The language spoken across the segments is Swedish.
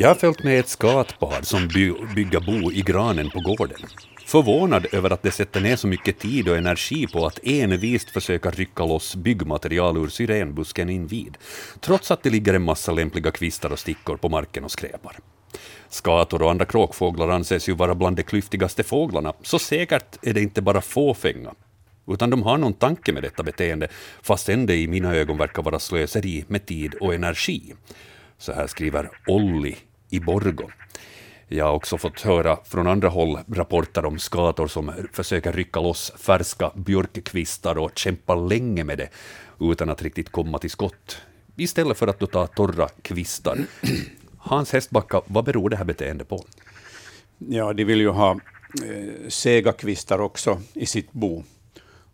Jag har följt med ett skatpar som by bygger bo i granen på gården. Förvånad över att de sätter ner så mycket tid och energi på att envist försöka rycka loss byggmaterial ur syrenbusken invid, trots att det ligger en massa lämpliga kvistar och stickor på marken och skräpar. Skator och andra kråkfåglar anses ju vara bland de klyftigaste fåglarna, så säkert är det inte bara fåfänga, utan de har någon tanke med detta beteende, fastän det i mina ögon verkar vara slöseri med tid och energi. Så här skriver Olli i Borgo. Jag har också fått höra från andra håll rapporter om skator som försöker rycka loss färska björkkvistar och kämpa länge med det utan att riktigt komma till skott, istället för att då ta torra kvistar. Hans Hästbacka, vad beror det här beteendet på? Ja, de vill ju ha eh, sega kvistar också i sitt bo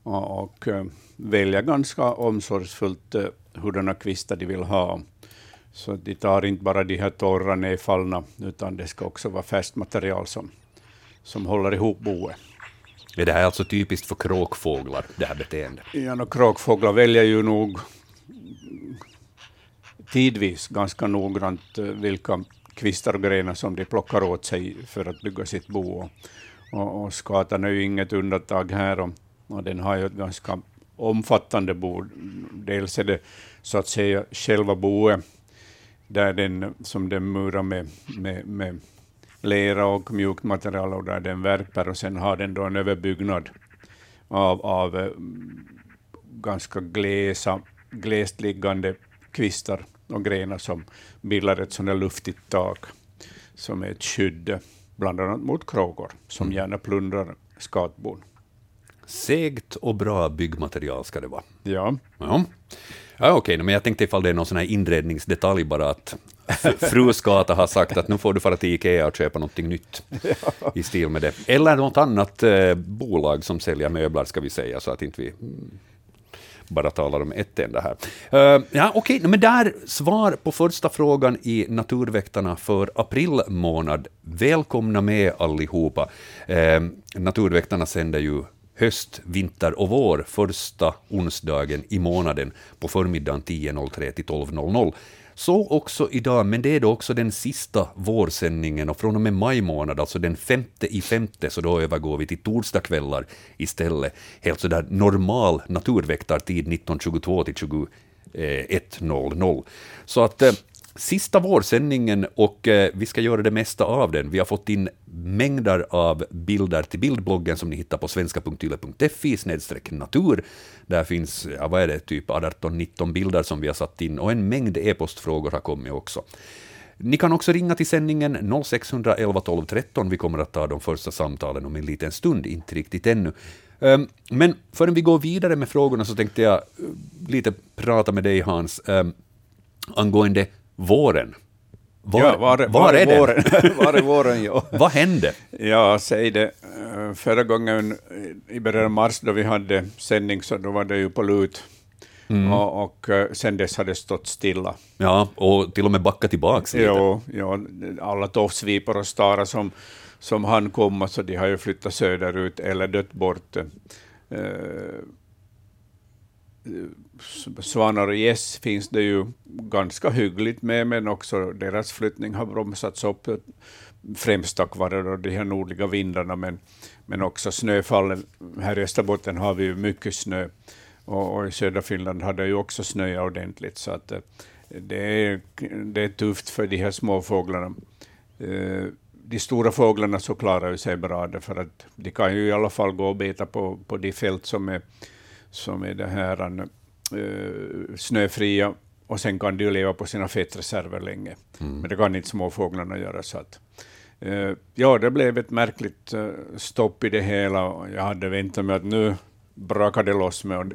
och, och eh, välja ganska omsorgsfullt eh, hurdana kvistar de vill ha. Så de tar inte bara de här torra nedfallna, utan det ska också vara färskt material som, som håller ihop boet. Är det här alltså typiskt för kråkfåglar, det här beteendet? Ja, no, kråkfåglar väljer ju nog tidvis ganska noggrant eh, vilka kvistar och grenar som de plockar åt sig för att bygga sitt bo. Och, och skatan är ju inget undantag här, och, och den har ju ett ganska omfattande bo. Dels är det så att säga själva boet, där den, som den murar med, med, med lera och mjukt material och där den värper, och sen har den då en överbyggnad av, av eh, ganska glesa, glest liggande kvistar och grenar som bildar ett sådant luftigt tak som är ett skydd, bland annat mot kråkor, som mm. gärna plundrar skatbon. Segt och bra byggmaterial ska det vara. Ja. Ja, ja okej, men jag tänkte ifall det är någon sån här inredningsdetalj bara att fru Skata har sagt att nu får du fara till Ikea och köpa någonting nytt ja. i stil med det. Eller något annat eh, bolag som säljer möbler, ska vi säga, så att inte vi mm, bara talar om ett enda här. Uh, ja, okej, okay, men där svar på första frågan i Naturväktarna för april månad. Välkomna med allihopa. Uh, Naturväktarna sänder ju höst, vinter och vår första onsdagen i månaden på förmiddagen 10.03 till 12.00. Så också idag, men det är då också den sista vårsändningen och från och med maj månad, alltså den femte i femte, så då övergår vi till torsdagskvällar istället. Helt sådär normal naturväktartid 1922 till 21.00. Så att eh, sista vårsändningen och eh, vi ska göra det mesta av den. Vi har fått in mängder av bilder till bildbloggen som ni hittar på svenska.yle.fi snedstreck natur. Där finns, ja, vad är det, typ 18-19 bilder som vi har satt in och en mängd e-postfrågor har kommit också. Ni kan också ringa till sändningen 0611 12 13. Vi kommer att ta de första samtalen om en liten stund, inte riktigt ännu. Ehm, men förrän vi går vidare med frågorna så tänkte jag eh, lite prata med dig Hans ehm, angående våren. Var, ja, var, var, var är våren? var är våren? Ja. Vad hände? Ja, säg det. Eh, förra gången i början av mars då vi hade sändning så då var det ju på lut. Mm. Och, och eh, sen dess har det stått stilla. Ja, och till och med backat tillbaka lite. Jo, jo, alla tofsvipor och starar som, som han komma, så de har ju flyttat söderut eller dött bort. Uh, Svanar och gäss finns det ju ganska hyggligt med, men också deras flyttning har bromsats upp, främst tack vare de här nordliga vindarna, men, men också snöfallen. Här i Österbotten har vi ju mycket snö, och, och i södra Finland har det ju också snöat ordentligt, så att eh, det är, det är tufft för de här små fåglarna. Eh, de stora fåglarna så klarar ju sig bra, för att de kan ju i alla fall gå och beta på, på de fält som är som är det här snöfria, och sen kan de leva på sina fettreserver länge. Mm. Men det kan inte småfåglarna göra. Så att, uh, ja, det blev ett märkligt uh, stopp i det hela. Jag hade väntat mig att nu brakade det loss med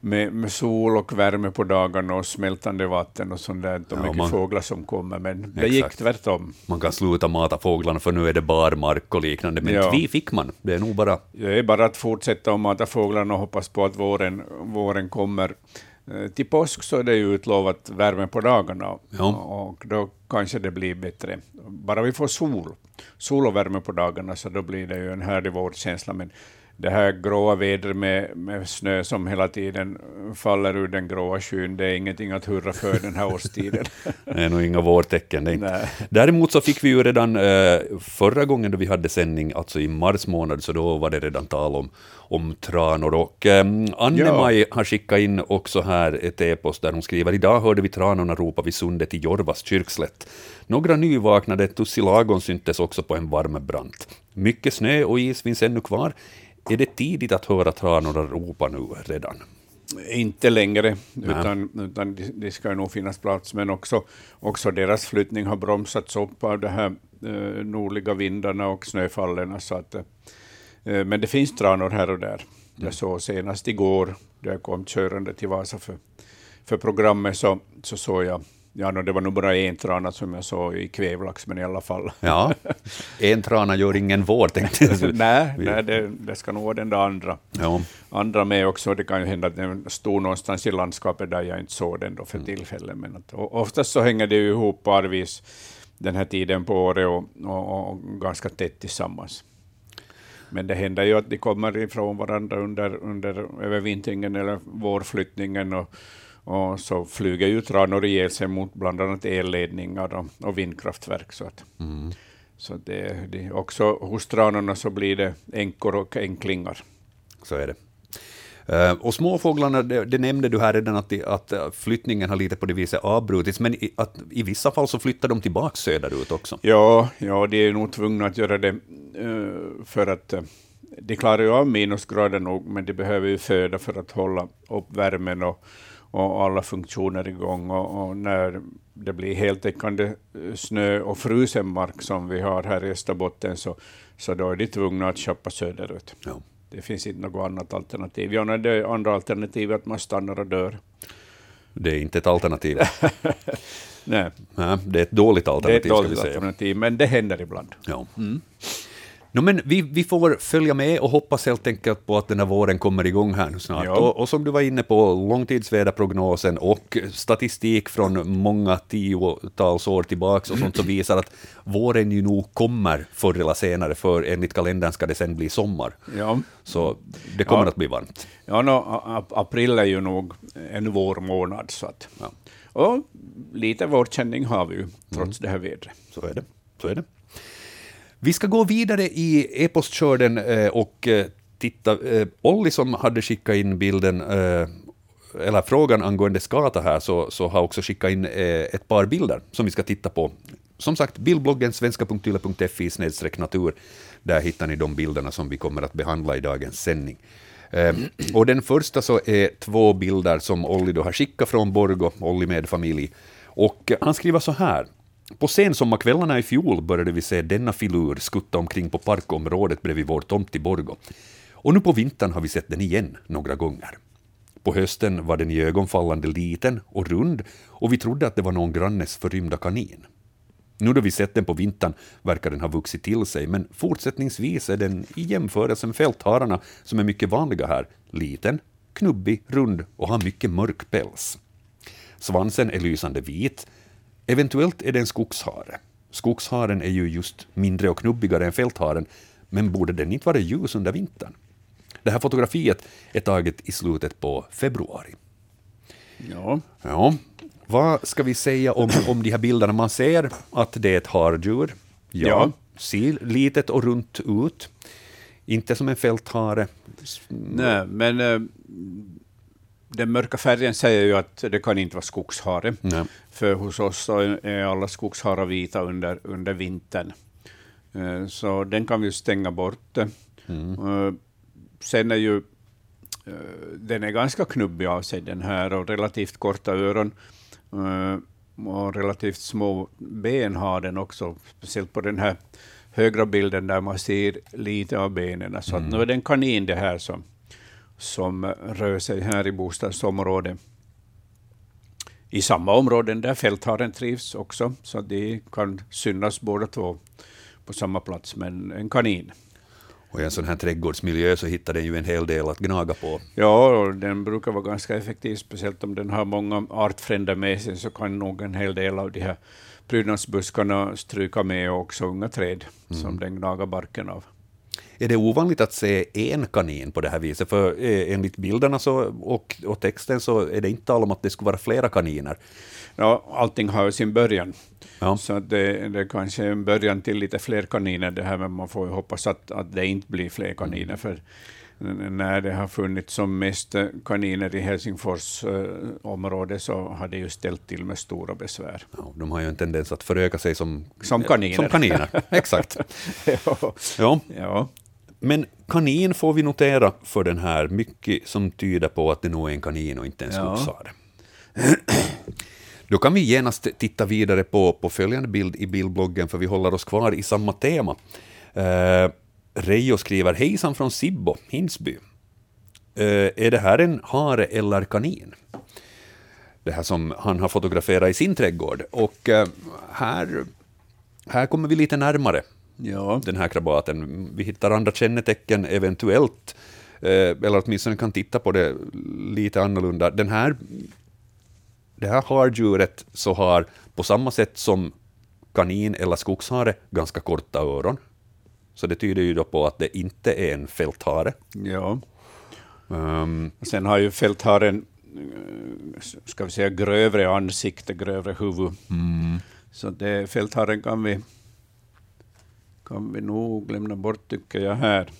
med, med, sol och värme på dagarna och smältande vatten och sånt där, och ja, mycket man, fåglar som kommer, men det exakt. gick tvärtom. Man kan sluta mata fåglarna för nu är det barmark och liknande, men ja. vi fick man. Det är nog bara... Det är bara att fortsätta att mata fåglarna och hoppas på att våren, våren kommer. Eh, till påsk så är det ju utlovat värme på dagarna, ja. och då kanske det blir bättre. Bara vi får sol, sol och värme på dagarna, så då blir det ju en härlig vårkänsla, men det här gråa vädret med, med snö som hela tiden faller ur den gråa skyn, det är ingenting att hurra för den här årstiden. det är nog inga vårtecken. Det inte. Däremot så fick vi ju redan eh, förra gången då vi hade sändning, alltså i mars månad, så då var det redan tal om, om tranor. Och eh, Anne-Maj har skickat in också här ett e-post där hon skriver idag hörde vi tranorna ropa vid sundet i Jorvas kyrkslätt. Några nyvaknade tussilagon syntes också på en varm brant. Mycket snö och is finns ännu kvar. Är det tidigt att höra tranorna ropa nu redan? Inte längre, utan, utan det ska nog finnas plats, men också, också deras flyttning har bromsats upp av de här eh, nordliga vindarna och snöfallen. Så att, eh, men det finns tranor här och där. Mm. Jag såg senast igår, då jag kom körande till Vasa för, för programmet, så, så såg jag Ja, no, det var nog bara en trana som jag såg i kvävlax, men i alla fall. Ja, en trana gör ingen vår, tänkte jag. nej, nej det, det, ska nog vara den där andra. Ja. Andra med också, det kan ju hända att den stod någonstans i landskapet där jag inte såg den då för mm. tillfället. Men att, oftast så hänger det ju ihop parvis den här tiden på året och, och, och, ganska tätt tillsammans. Men det händer ju att de kommer ifrån varandra under, under övervintringen eller vårflyttningen. Och, och så flyger ju tranor ihjäl sig mot bland annat elledningar och, och vindkraftverk. Så, att, mm. så det, det, också hos tranorna så blir det änkor och änklingar. Så är det. Uh, och småfåglarna, det, det, nämnde du här redan att, de, att eh, flyttningen har lite på det viset avbrutits, men i, att i vissa fall så flyttar de tillbaka söderut också? Ja, ja, de är nog tvungna att göra det uh, för att de klarar ju av minusgrader nog, men de behöver ju föda för att hålla upp värmen och, och alla funktioner igång. Och, och när det blir heltäckande snö och frusen mark som vi har här i Österbotten, så, så då är de tvungna att köpa söderut. Ja. Det finns inte något annat alternativ. Ja, det andra alternativet är att man stannar och dör. Det är inte ett alternativ. Nej. Nej. Det är ett dåligt alternativ. Det är ett dåligt alternativ, men det händer ibland. Ja. Mm. No, men vi, vi får följa med och hoppas helt enkelt på att den här våren kommer igång här nu snart. Ja. Och, och, som du var inne på, långtidsväderprognosen och statistik från många tiotals år tillbaka och sånt som visar att våren ju nog kommer förr eller senare, för enligt kalendern ska det sen bli sommar. Ja. Så det kommer ja. att bli varmt. Ja, no, april är ju nog en vårmånad. Så att, ja. Och lite vårkänning har vi ju, trots mm. det här vädret. Så är det. Så är det. Vi ska gå vidare i e-postkörden eh, och eh, titta. Eh, Olli som hade skickat in bilden, eller frågan angående skata här, så, så har också skickat in ett par bilder som vi ska titta på. Som sagt, bildbloggen svenska.yle.fi natur. Där hittar ni de bilderna som vi kommer att behandla i dagens sändning. och den första så är två bilder som Olli då har skickat från Borgo, Olli med familj. Och han skriver så här. På sensommarkvällarna i fjol började vi se denna filur skutta omkring på parkområdet bredvid vår tomt i Borgo. Och nu på vintern har vi sett den igen några gånger. På hösten var den iögonfallande liten och rund och vi trodde att det var någon grannes förrymda kanin. Nu då vi sett den på vintern verkar den ha vuxit till sig, men fortsättningsvis är den i jämförelse med fälthararna, som är mycket vanliga här, liten, knubbig, rund och har mycket mörk päls. Svansen är lysande vit, Eventuellt är det en skogshare. Skogsharen är ju just mindre och knubbigare än fältharen, men borde den inte vara ljus under vintern? Det här fotografiet är taget i slutet på februari. Ja. ja. Vad ska vi säga om, om de här bilderna? Man ser att det är ett hardjur. Ja. ja. Ser litet och runt ut. Inte som en fälthare. Nej, men äh, den mörka färgen säger ju att det kan inte vara skogshare. Nej. För hos oss är alla skogsharar vita under, under vintern. Eh, så den kan vi stänga bort. Mm. Eh, sen är ju eh, den är ganska knubbig av sig den här och relativt korta öron. Och relativt små ben har den också, speciellt på den här högra bilden där man ser lite av benen. Så mm. nu är det en kanin det här som, som rör sig här i bostadsområdet. I samma områden där fältharen trivs också, så de kan synas båda två på samma plats, men en kanin. Och i en sån här trädgårdsmiljö så hittar den ju en hel del att gnaga på. Ja, och den brukar vara ganska effektiv, speciellt om den har många artfränder med sig, så kan nog en hel del av de här prydnadsbuskarna stryka med och också unga träd mm. som den gnagar barken av. är det ovanligt att se en kanin på det här viset? För eh, enligt bilderna så, och, och texten så är det inte tal om att det skulle vara flera kaniner. Ja, allting har ju sin början. Ja. Så det, det kanske är en början till lite fler kaniner det här, men man får ju hoppas att, att det inte blir fler kaniner. Mm. För när det har funnits som mest eh, kaniner i Helsingfors eh, område så har det ju ställt till med stora besvär. Ja, de har ju en tendens att föröka sig som, Som kaniner. Som kaniner. Exakt. ja. Ja. ja. Men kanin får vi notera för den här, mycket som tyder på att det nog är en kanin och inte en Ja. skogshare. Då kan vi genast titta vidare på, på följande bild i bildbloggen, för vi håller oss kvar i samma tema. Eh, Reijo skriver hejsan från Sibbo, Hinsby. Eh, är det här en hare eller kanin? Det här som han har fotograferat i sin trädgård. Och eh, här, här kommer vi lite närmare ja. den här krabaten. Vi hittar andra kännetecken eventuellt, eh, eller åtminstone kan titta på det lite annorlunda. Den här, det här hardjuret så har på samma sätt som kanin eller skogshare ganska korta öron. Så det tyder ju då på att det inte är en fälthare. ja. Um, Sen har ju fältharen, eh, ska vi säga, grövre ansikte, grövre huvud. Så det, fältharen kan vi, kan vi nog lämna bort, tycker jag, här.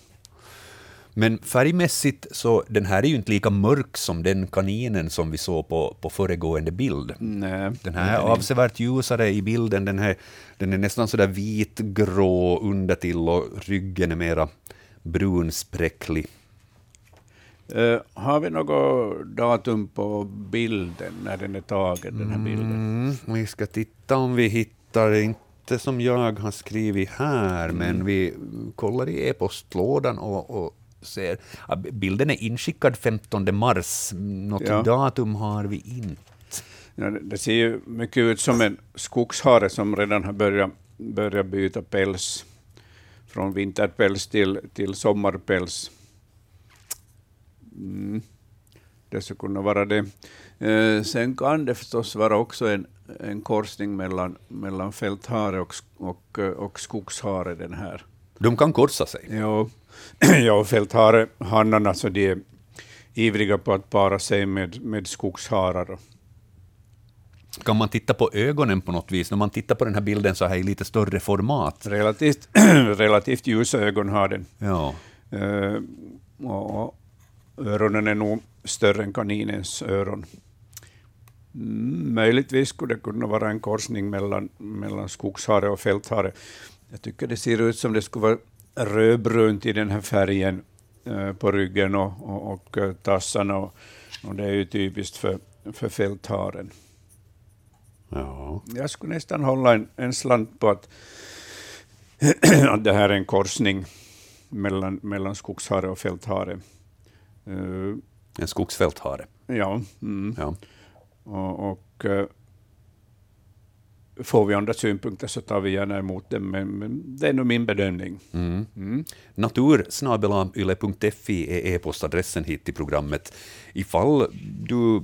men färgmässigt så den här är ju inte lika mörk som den kaninen som vi såg på, på föregående bild. Nej, Den här är avsevärt ljusare i bilden, den, här, den är nästan sådär vitgrå undertill och ryggen är mera brunspräcklig. Eh, har vi något datum på bilden, när den är tagen, den här bilden? Mm, vi ska titta om vi hittar, inte som jag har skrivit här, Mm. men vi kollar i e-postlådan och, och ser. Ja, bilden är inskickad 15 mars, något Ja. datum har vi inte. Ja, det, det ser ju mycket ut som en skogshare som redan har börjat, börjat byta päls från vinterpäls till, till sommarpäls. Mm. Det skulle kunna vara det. Eh, sen kan det förstås vara också en, en korsning mellan, mellan fälthare och, och, och skogshare. Den här. De kan korsa sig. Ja, ja fälthare, hannarna, så de är ivriga på att para sig med, med skogsharar. Kan man titta på ögonen på något vis? När man tittar på den här bilden så här i lite större format. Relativt, relativt ljusa ögon har den. Ja. Och och öronen är nog större än kaninens öron. Möjligtvis skulle det kunna vara en korsning mellan, mellan skogshare och fälthare. Jag tycker det ser ut som det skulle vara rödbrunt i den här färgen eh, på ryggen och, och, och eh, tassarna. Och, och det är ju typiskt för, för fältharen. ja. Jag skulle nästan hålla en, en slant på att, att det här är en korsning mellan, mellan skogshare och fälthare. Eh, En skogsfälthare. ja, mm. Ja. Och, och eh, får vi andra synpunkter så tar vi gärna emot dem, men, men det är nog min bedömning. Mm. Mm. Natursnabelayle.fi är e-postadressen hit till programmet. Ifall du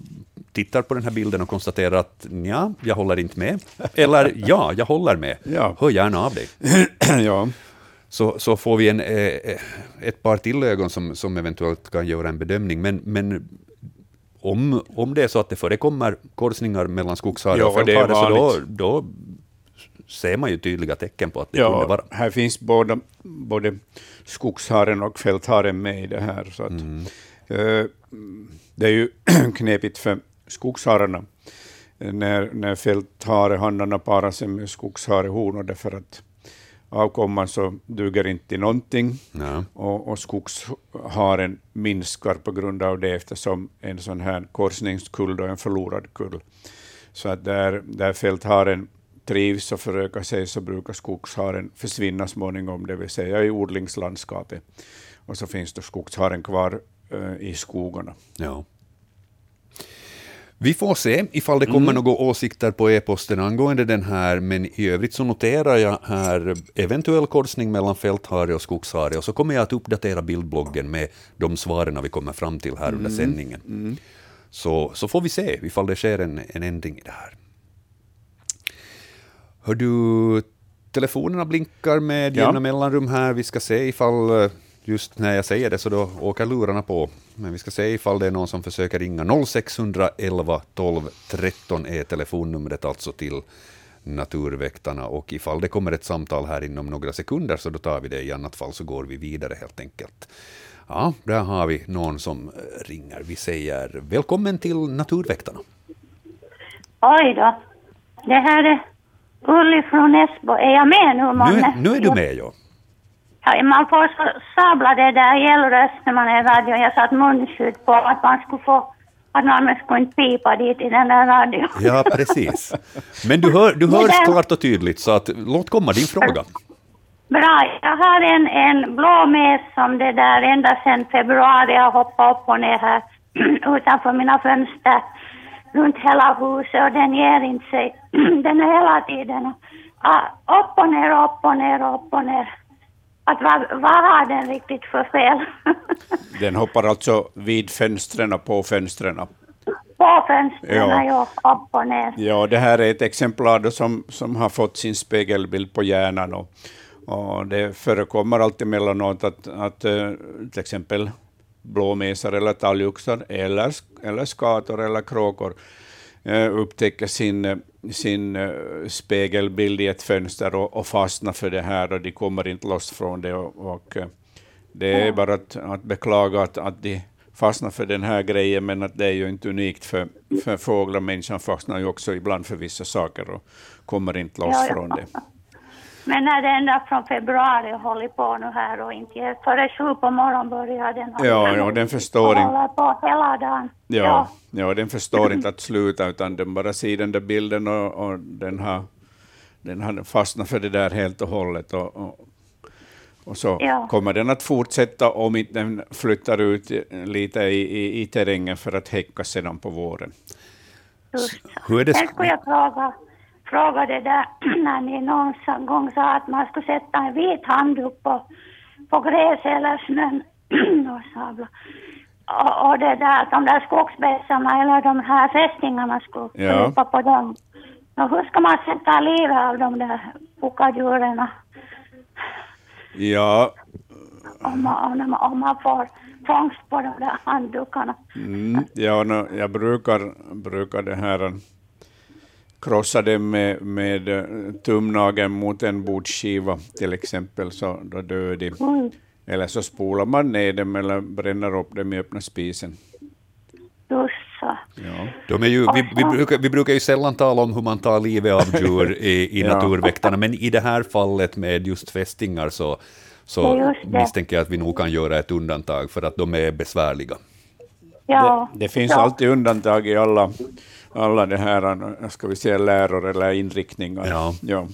tittar på den här bilden och konstaterar att ja, jag håller inte med, eller ja, jag håller med, Ja. hör gärna av dig. ja. Så, så får vi en, eh, ett par till ögon som, som eventuellt kan göra en bedömning. Men, men om, om det är så att det förekommer korsningar mellan skogshare Ja, och fälthare, så då, då ser man ju tydliga tecken på att det kunde Ja, vara. här finns både, både skogsharen och fältharen med i det här. Så att, Mm. eh, det är ju knepigt för skogshararna eh, när, när fältharehannarna parar sig med skogsharehonor, därför att avkomman så duger inte till någonting Ja. och, och skogsharen minskar på grund av det eftersom en sån här korsningskull är en förlorad kull. Så att där, där fältharen trivs och förökar sig så brukar skogsharen försvinna småningom, det vill säga i odlingslandskapet. Och så finns då skogsharen kvar eh, i skogarna. Ja. Vi får se ifall det kommer några åsikter på e-posten angående den här, men i övrigt så noterar jag här eventuell korsning mellan fälthare och skogshare, och så kommer jag att uppdatera bildbloggen med de svaren vi kommer fram till här under sändningen. Så, så får vi se ifall det sker en, en ändring i det här. Hör du, telefonerna blinkar med Ja. jämna mellanrum här. Vi ska se ifall, eh, Just när jag säger det så då åker lurarna på. Men vi ska se ifall det är någon som försöker ringa. 0611 12 13 är telefonnumret alltså till Naturväktarna. Och ifall det kommer ett samtal här inom några sekunder så då tar vi det. I annat fall så går vi vidare helt enkelt. Ja, där har vi någon som ringer. Vi säger välkommen till Naturväktarna. Oj då. Det här är Ulli från Esbo. Är jag med nu, Nu är, nu är du med, ja. Ja, man får så sabla det där i röst när man är i radio. Jag satt munskydd på att man skulle få att någon skulle inte pipa dit i den där radion. Ja, precis. Men du, hör, du hörs klart och tydligt, så att, låt komma din fråga. Bra. Jag har en, en blå mes som det där ända sedan februari har hoppat upp och ner här utanför mina fönster runt hela huset och den ger inte sig. Den är hela tiden upp och ner, upp och ner, upp och ner. Att vad, vad har den riktigt för fel? den hoppar alltså vid fönstren på fönstren? På fönstren, ja. ja, upp och ner. Ja, det här är ett exemplar som, som har fått sin spegelbild på hjärnan. Och, och det förekommer alltid emellanåt att, att eh, till exempel blåmesar eller talgoxar eller, eller skator eller kråkor eh, upptäcker sin, sin eh, spegelbild i ett fönster och, och fastnar för det här och de kommer inte loss från det. Och, och det är bara att, att beklaga att, att de fastnar för den här grejen, men att det är ju inte unikt för, för fåglar. Människan fastnar ju också ibland för vissa saker och kommer inte loss ja, ja. från det. Men när det ända från februari håller på nu här och inte före sju på morgonen börjar den. Ja, ja, den förstår inte. håller på hela dagen. Ja, ja. ja, den förstår inte att sluta utan den bara ser den där bilden och, och den, har, den har fastnat för det där helt och hållet. Och, och, och så ja. kommer den att fortsätta om inte den flyttar ut lite i, i, i terrängen för att häcka sedan på våren. Hur är det? Sen skulle jag fråga frågade där när ni någon gång sa att man skulle sätta en vit handduk på, på gräs eller snön och, och det där, de där skogsbässarna eller de här fästingarna skulle ja. på dem. Och hur ska man sätta livet av de där puckadjuren? Ja. Om man, om, man, om man får fångst på de där handdukarna. Mm, ja, no, jag brukar, brukar det här krossa den med, med eh, tumnageln mot en bordsskiva till exempel, så då dör de. Mm. Eller så spolar man ner dem eller bränner upp dem i öppna spisen. Ja. De är ju, vi, vi, brukar, vi brukar ju sällan tala om hur man tar livet av djur i, i ja. Naturväktarna, men i det här fallet med just fästingar så, så misstänker jag att vi nog kan göra ett undantag för att de är besvärliga. Ja. Det, det finns ja. alltid undantag i alla alla det här, ska vi säga, läror eller inriktningar. Ja. ja.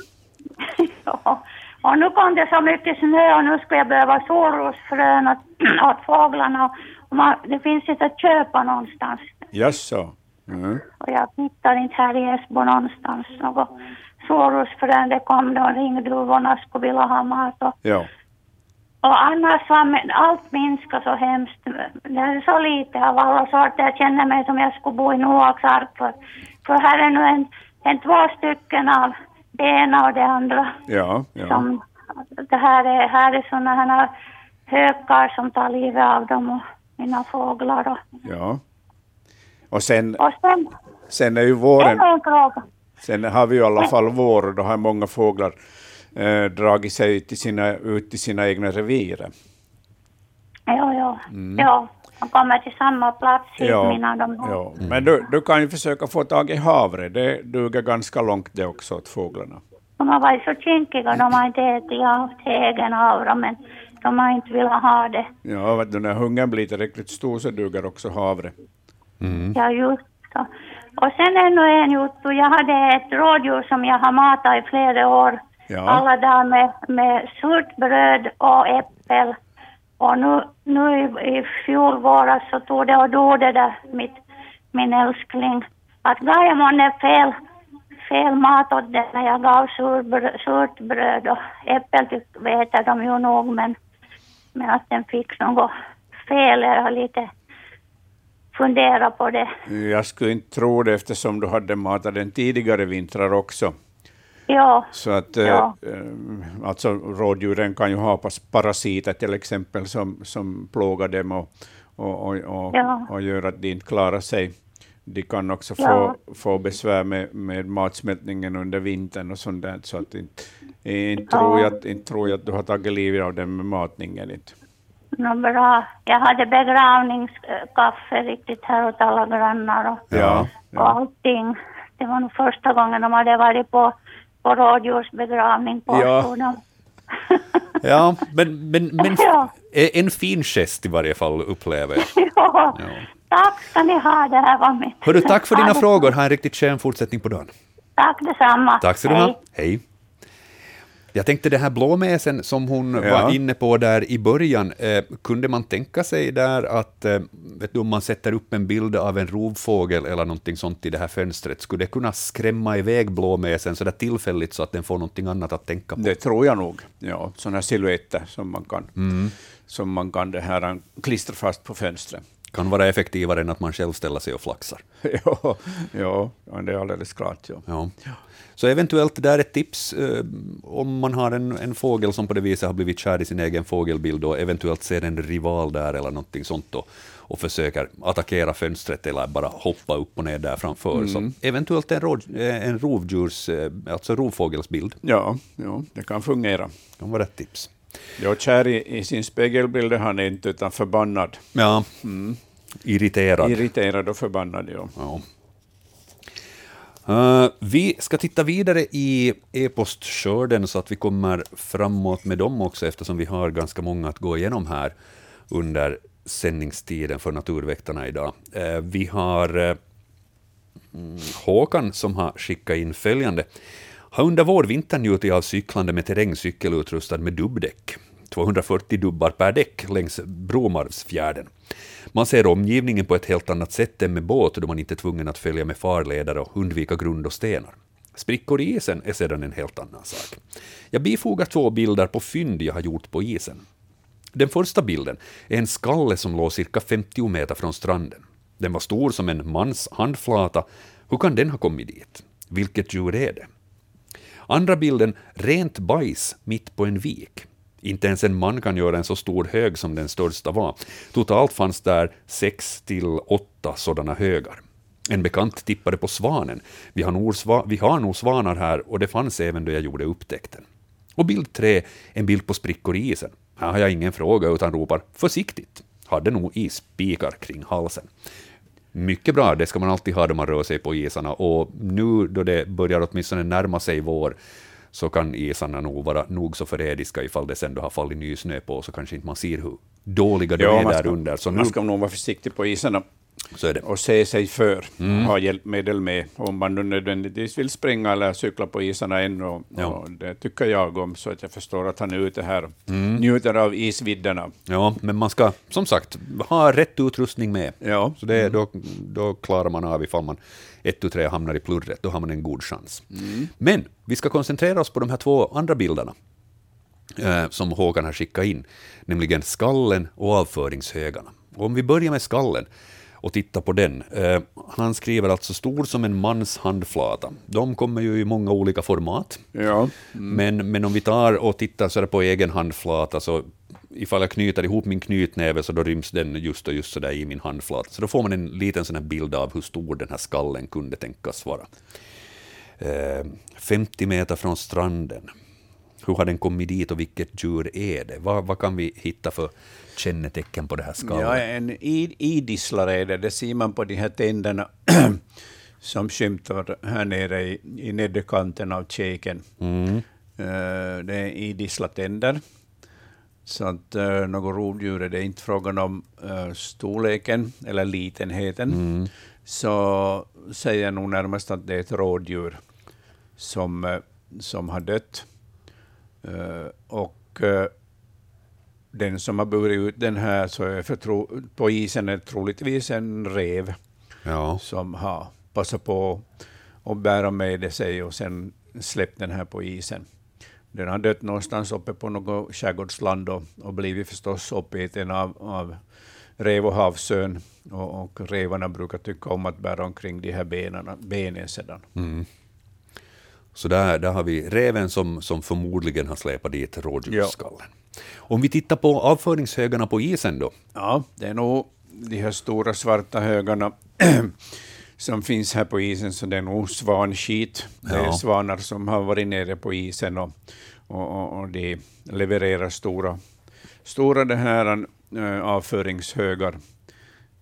ja. Och nu kom det så mycket snö och nu ska jag behöva solrosfrön åt, åt fåglarna. Och man, det finns inte att köpa någonstans. Jaså? Mm. Och jag hittar inte här i Esbo någonstans något solrosfrön. Det kom då ringduvorna skulle vilja ha mat. Och, ja. Och annars var allt minska så hemskt. Det är så lite av alla sorter. Jag känner mig som jag skulle bo i Noaks ark. För, för här är nu en, en två stycken av det ena och det andra. Ja, ja. Som, det här är, här är sådana här hökar som tar livet av dem och mina fåglar. Och, ja. Och sen, och sen, sen är ju våren... Sen har vi i alla fall vår och då har många fåglar eh, dragit sig ut till sina, ut till sina egna revir. Ja, ja. Mm. ja. De kommer till samma plats ja, mina de ja. Men du, du kan ju försöka få tag i havre, det duger ganska långt det också åt fåglarna. De har varit så kinkiga, de har inte ätit av till egen havre, men de har inte velat ha det. Ja, vet du, när hungern blir tillräckligt stor så duger också havre. Mm. Ja, just så. Och sen ännu en jotto, jag hade ett rådjur som jag har matat i flera år Ja. Alla dagar med, med surt bröd och äppel. Och nu, nu i, i fjol våras så tog det och dog det där, mitt, min älskling. Att gav jag månne fel, fel mat åt den när jag gav sur, surt bröd och äppel vet de ju nog men, men att den fick något fel, har lite fundera på det. Jag skulle inte tro det eftersom du hade matat den tidigare vintrar också. Ja. Så att, ja. äh, alltså, rådjuren kan ju ha parasiter till exempel som, som plågar dem och, och, och, och, ja. och gör att de inte klarar sig. De kan också få, få besvär med, med matsmältningen under vintern och sånt där, så att inte, inte, tror jag, inte tror jag att du har tagit livet av dem med matningen. Inte. No, bra. Jag hade begravningskaffe riktigt här åt alla grannar och, ja, ja. och allting. Det var nog första gången de hade varit på, på rådjursbegravning på ja. ja, men, men, men ja. en fin gest i varje fall upplever jag. Ja. ja. Tack ska ni ha, det här var mitt. Hörru, tack för dina frågor. Ha en riktigt skön fortsättning på dagen. Tack detsamma. Tack ska du ha. Hej. Jag tänkte det här blåmesen som hon ja. var inne på där i början, eh, kunde man tänka sig där att eh, vet du, om man sätter upp en bild av en rovfågel eller någonting sånt i det här fönstret, skulle det kunna skrämma iväg blåmesen så där tillfälligt så att den får någonting annat att tänka på? Det tror jag nog. Ja, sådana silhuetter som man kan, mm. som man kan det här, klistra fast på fönstret kan vara effektivare än att man själv ställer sig och flaxar. ja, ja, det är alldeles klart. Ja. ja. Så eventuellt det där är ett tips eh, om man har en, en fågel som på det viset har blivit kär i sin egen fågelbild och eventuellt ser en rival där eller någonting sånt då, och försöker attackera fönstret eller bara hoppa upp och ner där framför. Mm. Så eventuellt en, råd, eh, en rovdjurs, eh, alltså rovfågelsbild. Ja, ja, det kan fungera. Det kan vara ett tips. Ja, kär i, i sin spegelbild är han inte, utan förbannad. Ja, mm. irriterad. Irriterad och förbannad, ja. ja. Uh, vi ska titta vidare i e-postskörden så att vi kommer framåt med dem också, eftersom vi har ganska många att gå igenom här under sändningstiden för Naturväktarna idag. Uh, vi har uh, Håkan som har skickat in följande. Har under vårvintern njutit av cyklande med terrängcykel utrustad med dubbdäck. 240 dubbar per däck längs Bromarvsfjärden. Man ser omgivningen på ett helt annat sätt än med båt då man inte är tvungen att följa med farledare och undvika grund och stenar. Sprickor i isen är sedan en helt annan sak. Jag bifogar två bilder på fynd jag har gjort på isen. Den första bilden är en skalle som låg cirka 50 meter från stranden. Den var stor som en mans handflata. Hur kan den ha kommit dit? Vilket djur är det? Andra bilden, rent bajs mitt på en vik. Inte ens en man kan göra en så stor hög som den största var. Totalt fanns där sex till åtta sådana högar. En bekant tippade på svanen. Vi har, nog vi har nog svanar här och det fanns även då jag gjorde upptäckten. Och bild tre, en bild på sprickor i isen. Här har jag ingen fråga utan ropar försiktigt. Hade nog ispikar kring halsen. Mycket bra, det ska man alltid ha då man rör sig på isarna. Och nu då det börjar åtminstone närma sig vår så kan isarna nog vara nog så förrädiska ifall det sen då har fallit ny snö på, så kanske inte man ser hur dåliga de ja, är där under. Så man ska nog vara försiktig på isarna och se sig för, mm. ha hjälpmedel med, om man nu nödvändigtvis vill springa eller cykla på isarna ännu. Och, ja. och det tycker jag om, så att jag förstår att han är ute här och mm. njuter av isvidderna. Ja, men man ska som sagt ha rätt utrustning med. Ja. Så det, mm. då, då klarar man av ifall man ett och tre hamnar i plurret, då har man en god chans. Mm. Men vi ska koncentrera oss på de här två andra bilderna eh, som Håkan har skickat in, nämligen skallen och avföringshögarna. Och om vi börjar med skallen och tittar på den. Eh, han skriver alltså stor som en mans handflata. De kommer ju i många olika format. Ja. Mm. Men, men om vi tar och tittar så på egen handflata, så ifall jag knyter ihop min knytnäve så då ryms den just och just så där i min handflata. Så då får man en liten sån bild av hur stor den här skallen kunde tänkas vara. Eh, 50 meter från stranden. Hur har den kommit dit och vilket djur är det? Vad, vad kan vi hitta för kännetecken på det här skallen? Ja, en idisslare är det. Det ser man på de här tänderna som skymtar här nere i, i nedre kanten av käken. Mm. Uh, det är idisslatänder. Så att uh, något rovdjur är det inte frågan om uh, storleken eller litenheten. Mm. Så säger jag nog närmast att det är ett rådjur som, som har dött. Och den som har burit ut den här så är för tro, på isen är troligtvis en rev ja. som har passat på att bära med sig och sen släppt den här på isen. Den har dött någonstans uppe på något skärgårdsland och, och blivit förstås uppäten av, av rev och havsörn. Och, och revarna brukar tycka om att bära omkring de här benen, benen sedan. Mm. Så där, där har vi reven som, som förmodligen har släpat dit rådjursskallen. Ja. Om vi tittar på avföringshögarna på isen då? Ja, det är nog de här stora svarta högarna som finns här på isen, så det är nog svanskit. Det är svanar som har varit nere på isen och, och, och de levererar stora, stora det här, äh, avföringshögar,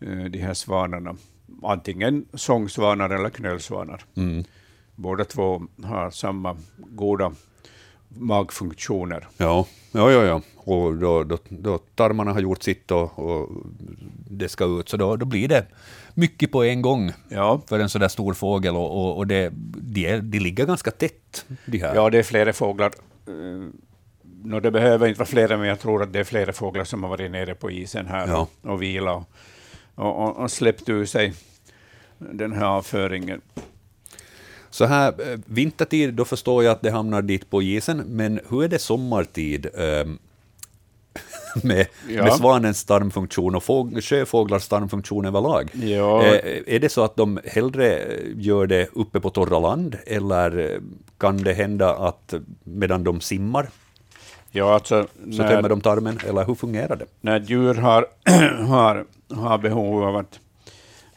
äh, de här svanarna. Antingen sångsvanar eller knölsvanar. Mm. Båda två har samma goda magfunktioner. Ja, ja, ja, ja. och då, då, då tarmarna har gjort sitt och, och det ska ut, så då, då blir det mycket på en gång ja. för en sådär stor fågel och, och, och det, de, de ligger ganska tätt. De här. Ja, det är flera fåglar. Uh, no, det behöver inte vara flera, men jag tror att det är flera fåglar som har varit nere på isen här ja. och, och vilat och, och, och släppt ur sig den här avföringen. Så här, eh, vintertid, då förstår jag att det hamnar dit på isen, men hur är det sommartid? Um, med, ja. med svanens tarmfunktion och fåg, sjöfåglars tarmfunktion överlag. Ja. Eh, är det så att de hellre gör det uppe på torra land, eller kan det hända att medan de simmar ja, alltså, så när, tömmer de tarmen, eller hur fungerar det? När djur har, har, har behov av att,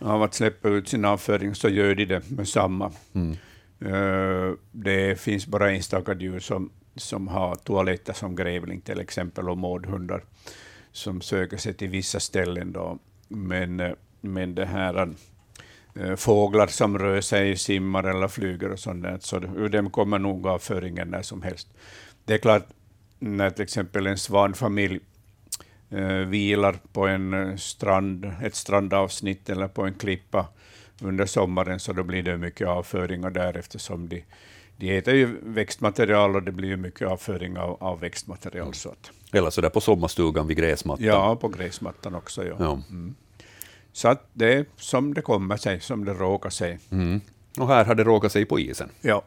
av att släppa ut sin avföring så gör de det med samma. Mm. Uh, det finns bara enstaka djur som som har toaletter som grävling till exempel, och mårdhundar som söker sig till vissa ställen. Då. Men, eh, men det här äh, fåglar som rör sig, simmar eller flyger och sånt där, så ur dem kommer nog avföringen när som helst. Det är klart, när till exempel en svanfamilj vilar på en strand, ett strandavsnitt eller på en klippa under sommaren, så då blir det mycket avföringar där eftersom de de äter ju växtmaterial och det blir ju mycket avföring av, av växtmaterial. Mm. Så att. Eller så där på sommarstugan vid gräsmattan. Ja, på gräsmattan också. Ja. ja. Mm. Så att det är som det kommer sig, som det råkar sig. Mm. Och här har det råkat sig på isen. Ja.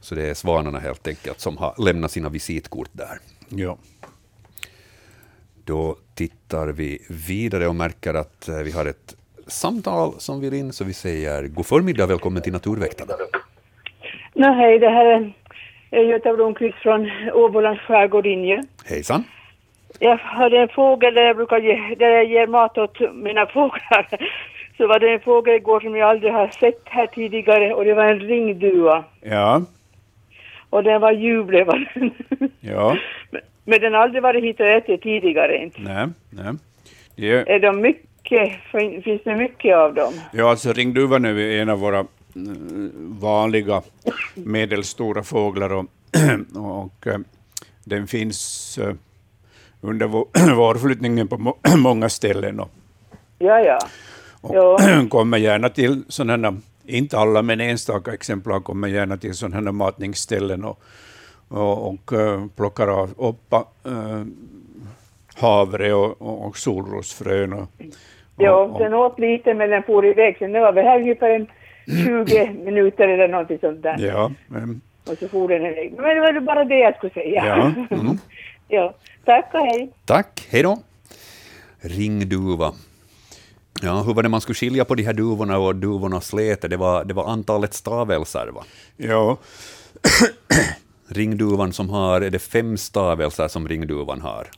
Så det är svanarna helt enkelt som har lämnat sina visitkort där. Ja. Då tittar vi vidare och märker att eh, vi har ett samtal som vill in, så vi säger god förmiddag, välkommen till Naturväktarna. No, hej, det här är Göta Blomqvist från Åbolands skärgård Inge. Hejsan. Jag hade en fågel där jag brukar ge, där jag ger mat åt mina fåglar. Så var det en fågel igår som jag aldrig har sett här tidigare och det var en ringduva. Ja. Och den var ljuvlig var den. Ja. Men den har aldrig varit hit och ätit tidigare inte. Nej, nej. Det... Är de mycket, finns det mycket av dem? Ja, alltså ringduvan är en av våra vanliga medelstora fåglar och, och eh, den finns eh, under vårflyttningen på många ställen. Och, ja, ja. Och ja. kommer gärna till sådana, inte alla men enstaka exemplar kommer gärna till sådana matningsställen och, och, och eh, plockar av, upp äh, havre och, och, och solrosfrön. Och, ja, den åt lite men den for iväg. Sen var vi här ungefär en 20 minuter eller någonting sånt där. Ja. Men... Och så for den iväg. Men det var bara det jag skulle säga. Ja. Mm. ja. Tack och hej. Tack, hej då. Ringduva. Ja, hur var det man skulle skilja på de här duvorna och duvornas läte? Det var, det var antalet stavelser, va? Ja. Ringduvan som har, är det fem stavelser som ringduvan har?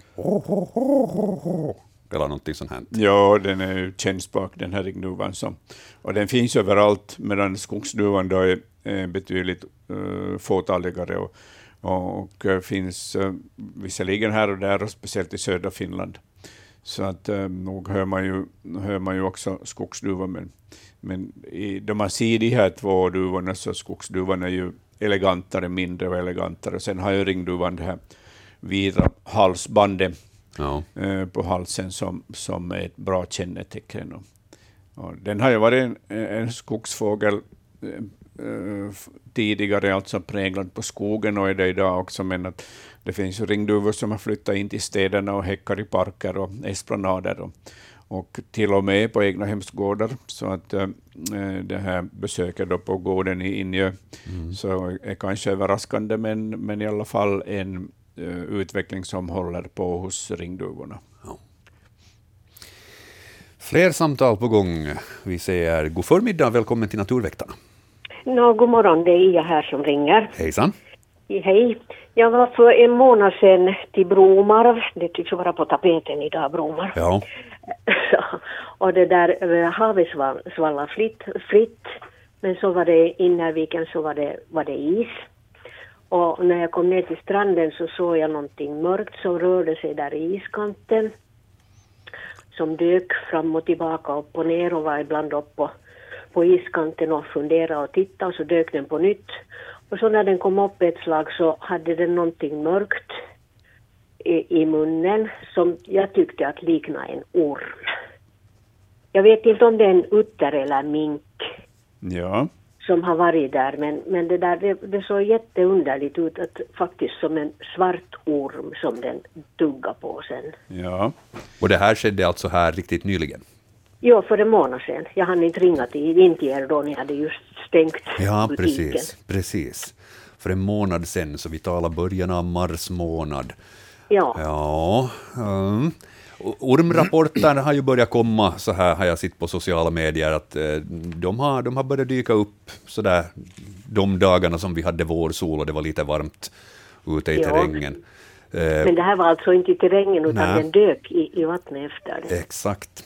eller någonting sånt här. Ja, den är ju kännsprak den här ringduvan. Som, och den finns överallt, medan skogsduvan då är, är betydligt eh, uh, fåtaligare och, och, och finns uh, visserligen här och där, och speciellt i södra Finland. Så att uh, nog hör man ju, hör man ju också skogsduvan, men, men i, då man ser de här två duvorna så skogsduvan är ju elegantare, mindre och elegantare. Sen har ju ringduvan det här vita halsbandet ja. Eh, på halsen som, som är ett bra kännetecken. Och, den har ju varit en, en skogsfågel äh, tidigare, alltså präglad på skogen och är det idag också, men att det finns ringduvor som har flyttat in till städerna och häckar i parker och esplanader och, och till och med på egna hemsgårdar. Så att äh, det här besöket då på gården i Injö mm. så är kanske överraskande, men, men i alla fall en Eh, utveckling som håller på hos ringduvorna. Ja. Fler samtal på gång. Vi säger god förmiddag, välkommen till Naturväktarna. No, god morgon, det är Ia här som ringer. Hejsan. Hej. Jag var för en månad sedan till Bromarv. Det tycks vara på tapeten idag, Bromarv. Ja. och det där eh, havet svallade fritt, fritt. Men så var det i innerviken så var det, var det is. Och när jag kom ner till stranden så såg jag någonting mörkt som rörde sig där i iskanten. Som dök fram och tillbaka, upp och ner och var ibland upp på, på iskanten och funderade och tittade och så dök den på nytt. Och så när den kom upp ett slag så hade den någonting mörkt i, munnen som jag tyckte att liknade en orm. Jag vet inte om det är en utter eller mink. Ja. Som har varit där, men, men det där det, det såg jätteunderligt ut, att, faktiskt som en svart orm som den tuggade på sen. Ja. Och det här skedde alltså här riktigt nyligen? Ja, för en månad sedan. Jag hann inte ringa till, in till er då ni hade just stängt Ja, butiken. precis, precis. För en månad sedan, så vi talar början av mars månad. Ja. Ja. Um. Ormrapporter har ju börjat komma, så här har jag sett på sociala medier, att eh, de, har, de har börjat dyka upp så där de dagarna som vi hade vårsol och det var lite varmt ute i Ja. terrängen. Eh, Men det här var alltså inte i terrängen utan Nej. den dök i, i vattnet efter det. exakt.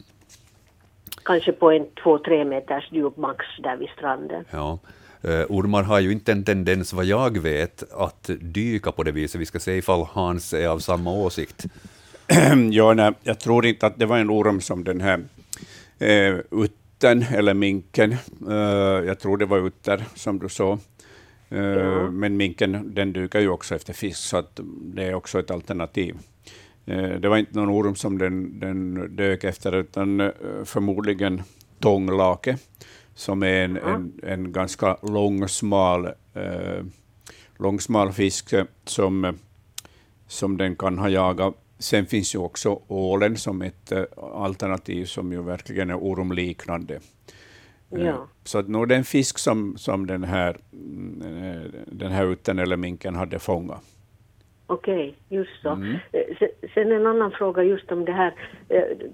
Kanske på en två, tre meters djup max där vid stranden. Ja. Eh, ormar har ju inte en tendens, vad jag vet, att dyka på det viset. Vi ska se ifall Hans är av samma åsikt. ja, nej, jag tror inte att det var en orm som den här eh, uttern eller minken. Eh, jag tror det var utter som du sa. Eh, Ja. Men minken den dukar ju också efter fisk, så att det är också ett alternativ. Eh, det var inte någon orm som den, den dök efter, utan eh, förmodligen tånglake, som är en, en, en ganska lång, smal, eh, lång, smal fisk som, som den kan ha jagat. Sen finns ju också ålen som ett eh, alternativ som ju verkligen är ormliknande. Eh, Ja. Så att nog det är en fisk som, som den här, eh, den här uttern eller minken hade fångat. Okej, just så. Mm. Se- Sen en annan fråga just om det här.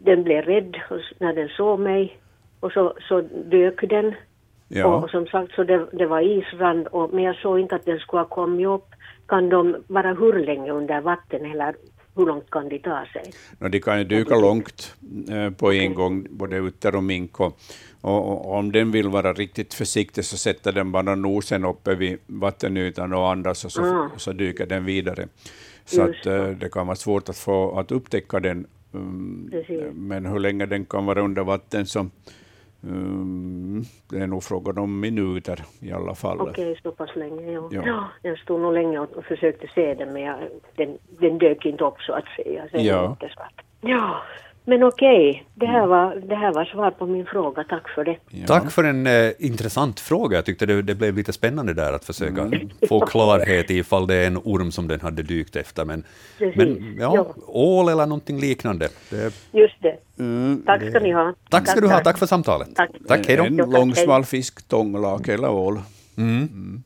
Den blev rädd när den såg mig och så, så dök den. Ja. Och som sagt så det, det var isrand och, men jag såg inte att den skulle ha kommit upp. Kan de vara hur länge under vatten eller hur långt kan de ta sig? No, de kan ju dyka långt eh, på en gång, både utter och mink. Och, och, och om den vill vara riktigt försiktig så sätter den bara nosen uppe vid vattenytan och andas och så, Ah. så dyker den vidare. Så att, eh, det kan vara svårt att få att upptäcka den. Precis. men hur länge den kan vara under vatten så um, det är nog frågan om minuter i alla fall. Okej, så pass länge, ja. Ja. ja. Jag stod nog länge och, försökte se den men jag, den, den dök inte upp så att säga. Sen Ja. Ja, men okej. Det, här var, det här var svar på min fråga. Tack för det. Ja. Tack för en eh, intressant fråga. Jag tyckte det, det blev lite spännande där att försöka Mm. få klarhet i ifall det är en orm som den hade dykt efter. Men, Precis. men ja, Ja. ål eller någonting liknande. Det, Just det. Mm, Tack ska ni ha. tack ska du ha, tack för samtalet. Tack. Tack, hej då. En Ja, tack, lång hej. smal fisk, tånglake eller ål. Mm.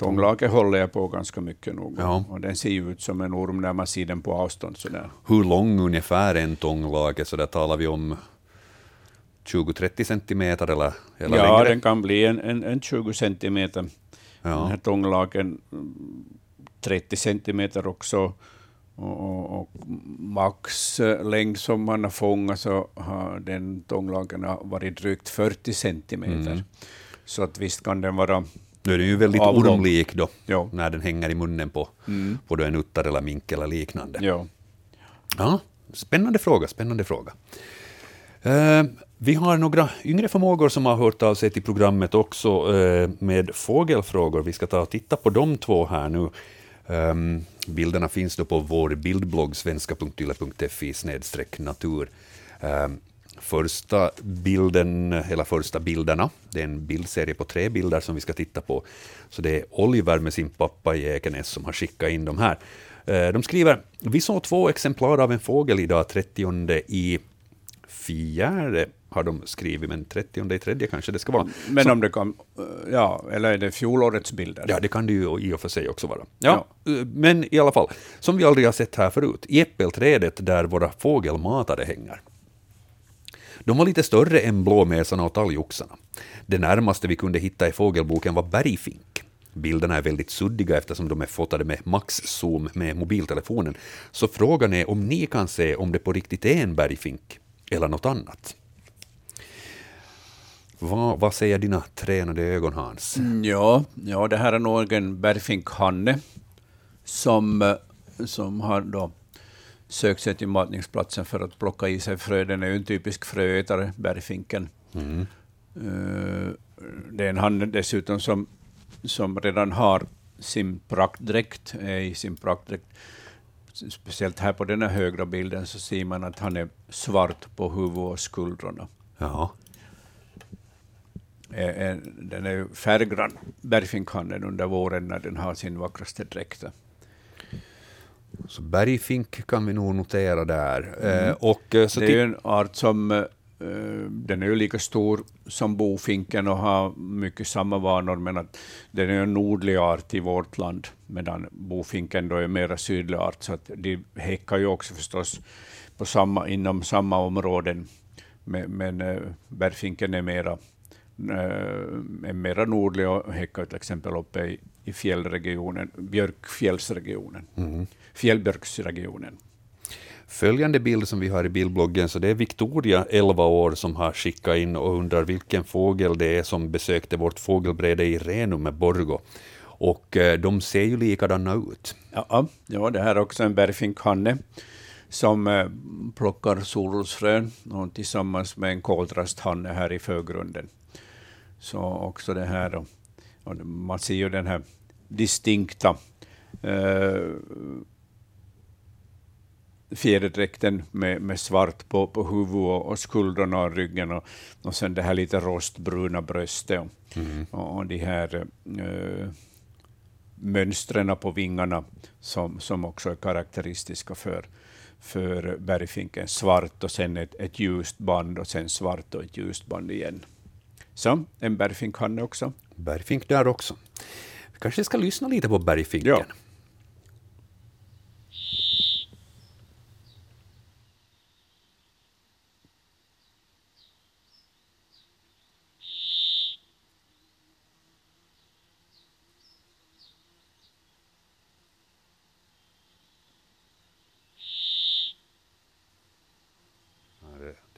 Tånglake håller jag på ganska mycket nog. Ja. Och den ser ju ut som en orm när man ser den på avstånd. Sådär. Hur lång ungefär är en tånglake? Så där talar vi om 20-30 centimeter eller, eller Ja, längre? den kan bli en, en, en 20 centimeter. Den Ja. här tånglaken mm, 30 centimeter också. Och, och, max längd som man har fångat så har den tånglaken varit drygt 40 centimeter. Mm. Så att visst kan den vara Nu är den ju väldigt Avlång. ormlik då, Ja. när den hänger i munnen på, på då en utter eller mink eller liknande. Ja. Ja, spännande fråga, spännande fråga. Eh, vi har några yngre förmågor som har hört av sig till programmet också eh, med fågelfrågor. Vi ska ta och titta på de två här nu. Ehm, bilderna finns då på vår bildblogg svenska.yle.fi natur. Ehm, första bilden, eller första bilderna, det är en bildserie på tre bilder som vi ska titta på. Så det är Oliver med sin pappa i Ekenäs som har skickat in de här. Eh, De skriver, vi såg två exemplar av en fågel idag 30 i fjärde har de skrivit, men 30 i tredje kanske det ska vara. Men om det kan, eh, ja, eller är det fjolårets bilder? Ja, det kan det ju i och för sig också vara. Ja, eh, Men i alla fall, som vi aldrig har sett här förut, i äppelträdet där våra fågelmatare hänger. De var lite större än blåmesarna och talgoxarna. Det närmaste vi kunde hitta i fågelboken var bergfink. Bilderna är väldigt suddiga eftersom de är fotade med maxzoom med mobiltelefonen, så frågan är om ni kan se om det på riktigt är en bergfink eller något annat. Vad, vad säger dina tränade ögon, Hans? Mm, ja, ja, det här är nog en bergfinkhanne som, eh, som har då sökt sig till matningsplatsen för att plocka i sig frö. Den är ju en typisk fröätare, bergfinken. Mm. Uh, det är en hanne dessutom som, som redan har sin praktdräkt, är i sin praktdräkt. Speciellt här på den här högra bilden så ser man att han är svart på huvud och skuldrorna. Ja. Den är färggrann, bergfinkhannen, under våren när den har sin vackraste dräkt. Så bergfink kan vi nog notera där. Mm. Eh, och, eh, så det är ju en art som eh, den är ju lika stor som bofinken och har mycket samma vanor, men att den är en nordlig art i vårt land, medan bofinken då är en mera sydlig art, så att de häckar ju också förstås på samma, inom samma områden, men, men bergfinken är mera, är mera nordlig och häckar till exempel uppe i, i fjällregionen, björkfjällsregionen. Mm fjällbjörksregionen. Följande bild som vi har i bildbloggen, så det är Victoria, 11 år, som har skickat in och undrar vilken fågel det är som besökte vårt fågelbräde i Renum med Borgo. Och eh, de ser ju likadana ut. Ja, ja det här är också en bergfinkhanne som eh, plockar solrosfrön tillsammans med en koltrasthanne här i förgrunden. Så också det här, och man ser ju den här distinkta eh, fjäderdräkten med, med svart på, på huvudet och, skuldrorna och ryggen och, och sen det här lite rostbruna bröstet och, mm. och, och de här äh, mönstren på vingarna som, som också är karaktäristiska för, för bergfinken. Svart och sen ett, ett ljust band och sen svart och ett ljust band igen. Så en bergfink han också. Bergfink där också. Vi kanske ska lyssna lite på bergfinken. Ja.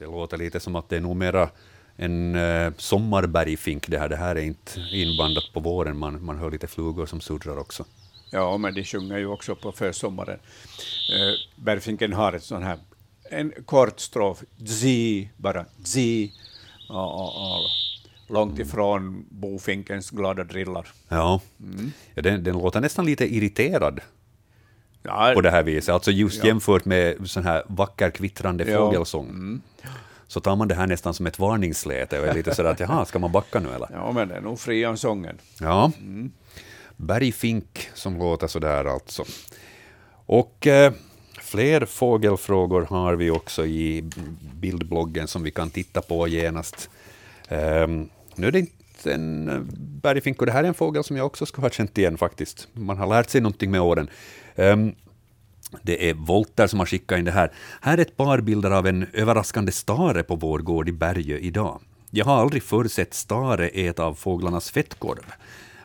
Det låter lite som att det är nog mera en uh, sommarbergfink det här. Det här är inte inbandat på våren, man, man hör lite flugor som surrar också. Ja, men de sjunger ju också på försommaren. Uh, bergfinken har ett sånt här, en kort strof, zi, bara zi, och, och, och långt ifrån bofinkens glada drillar. Ja, mm. ja den, den låter nästan lite irriterad ja, på det här viset, alltså just ja. jämfört med sån här vacker kvittrande fågelsång. Mm så tar man det här nästan som ett varningsläte och är lite sådär att jaha, ska man backa nu eller? Ja, men det är nog frian sången. Ja. Mm. Bergfink som låter sådär alltså. Och eh, fler fågelfrågor har vi också i bildbloggen som vi kan titta på genast. Um, nu är det inte en eh, bergfink, och det här är en fågel som jag också skulle ha känt igen faktiskt. Man har lärt sig någonting med åren. Um, det är Volter som har skickat in det här. Här är ett par bilder av en överraskande stare på vår gård i Bergö idag. Jag har aldrig förr sett stare äta av fåglarnas fettkorv.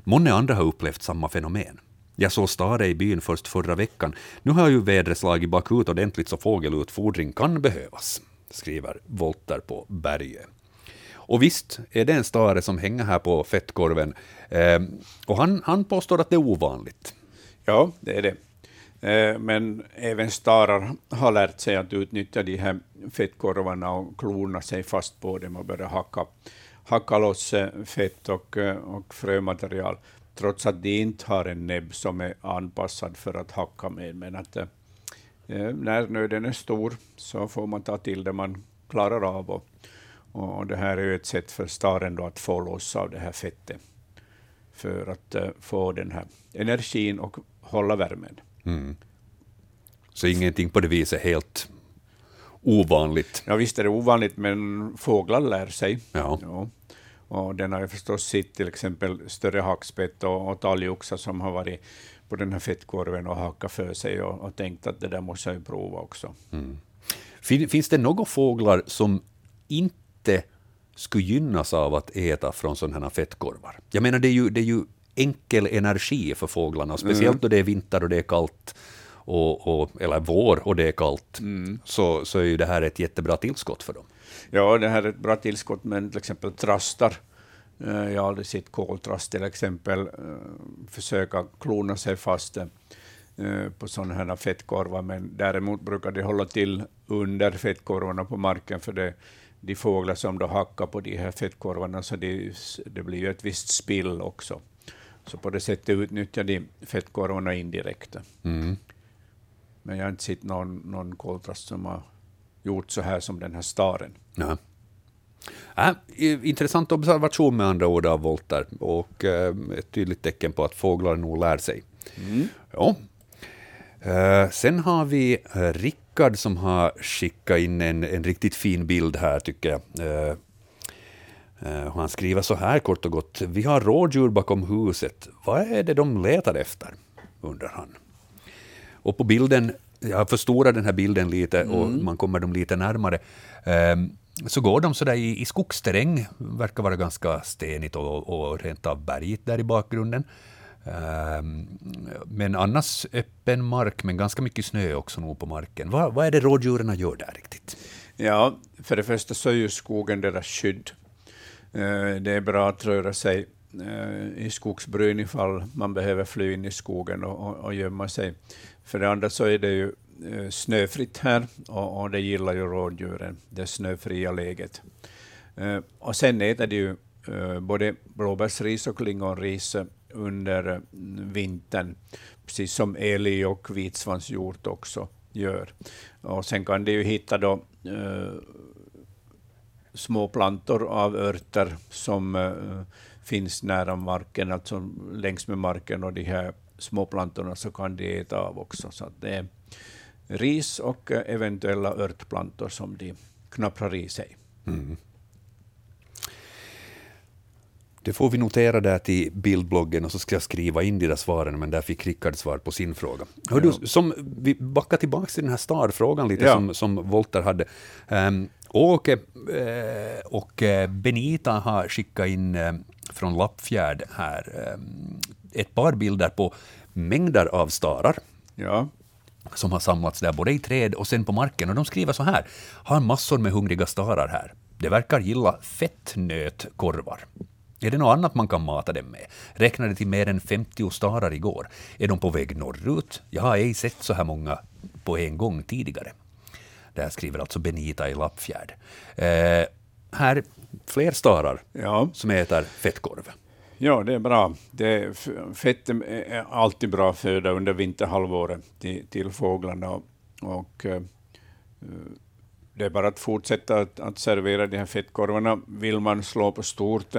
Många andra har upplevt samma fenomen. Jag såg stare i byn först förra veckan. Nu har ju vädret slagit bakut ordentligt så fågelutfodring kan behövas, skriver Volter på Bergö. Och visst är det en stare som hänger här på fettkorven. Eh, och han, han påstår att det är ovanligt. Ja, det är det. Eh, men även starar har lärt sig att utnyttja de här fettkorvarna och klona sig fast på dem och börja hacka, hacka loss eh, fett och, eh, och frömaterial, trots att de inte har en näbb som är anpassad för att hacka med. Men att när nöden är stor så får man ta till det man klarar av. Och, och det här är ju ett sätt för staren då att få loss av det här fettet för att få den här energin och hålla värmen. Mm. Så ingenting på det viset helt ovanligt? Ja, visst är det ovanligt, men fåglar lär sig. Ja. ja. Och den har ju förstås sett till exempel större hackspett och, och talgoxar som har varit på den här fettkorven och hackat för sig och, och tänkt att det där måste jag ju prova också. Mm. Finns det några fåglar som inte skulle gynnas av att äta från sådana här fettkorvar? Jag menar, det är ju, det är ju enkel energi för fåglarna, speciellt mm. då det är vinter och det är kallt, och, och, eller vår och det är kallt, mm. så, så är ju det här ett jättebra tillskott för dem. Ja, det här är ett bra tillskott, men till exempel trastar, eh, jag har aldrig sett koltrast till exempel eh, försöka klona sig fast eh, på sådana här fettkorvar, men däremot brukar de hålla till under fettkorvarna på marken, för det, de fåglar som då hackar på de här fettkorvarna, så det, det blir ju ett visst spill också. Så på det sättet utnyttjar de fettkorvarna indirekt. Mm. Men jag har inte sett någon, någon koltrast som har gjort så här som den här staren. Ja. Äh, intressant observation med andra ord av Volter och äh, ett tydligt tecken på att fåglar nog lär sig. Mm. Ja. Äh, sen har vi Rickard som har skickat in en, en riktigt fin bild här tycker jag. Äh, han skriver så här kort och gott. Vi har rådjur bakom huset. Vad är det de letar efter? undrar han. Och på bilden, jag förstorar den här bilden lite och mm. man kommer dem lite närmare, um, så går de sådär i, i skogsterräng, verkar vara ganska stenigt och, och rent av bergigt där i bakgrunden. Um, men annars öppen mark, men ganska mycket snö också nog på marken. Vad, vad är det rådjuren gör där riktigt? Ja, för det första så är ju skogen deras skydd. Eh, det är bra att röra sig eh, i skogsbryn ifall man behöver fly in i skogen och, och, och gömma sig. För det andra så är det ju eh, snöfritt här och, och det gillar ju rådjuren, det snöfria läget. Och sen äter de ju både blåbärsris och lingonris under mm, vintern, precis som älg och vitsvanshjort också gör. Och sen kan de ju hitta då, små plantor av örter som eh, finns nära marken, alltså längs med marken, och de här små plantorna så kan de äta av också. Så det är ris och eh, eventuella örtplantor som de knapprar i sig. Mm. Det får vi notera där till bildbloggen och så ska jag skriva in de där svaren, men där fick Rickard svar på sin fråga. Hör du, som, vi backar tillbaka till den här stadfrågan lite ja. som, som Volter hade. Um, Åke uh, och uh, Benita har skickat in uh, från Lappfjärd här um, ett par bilder på mängder av starar. Ja som har samlats där, både i träd och sen på marken. Och de skriver så här, har massor med hungriga starar här. De verkar gilla fettnötkorvar. Är det något annat man kan mata dem med? Räknade till mer än 50 starar igår. Är de på väg norrut? Jag har ej sett så här många på en gång tidigare. Det här skriver alltså Benita i Lappfjärd. Eh, här fler starar ja. som äter fettkorv. Ja, det är bra. Det, fett är alltid bra föda under vinterhalvåret till, till fåglarna. Och, och uh, det är bara att fortsätta att, att, servera de här fettkorvarna. Vill man slå på stort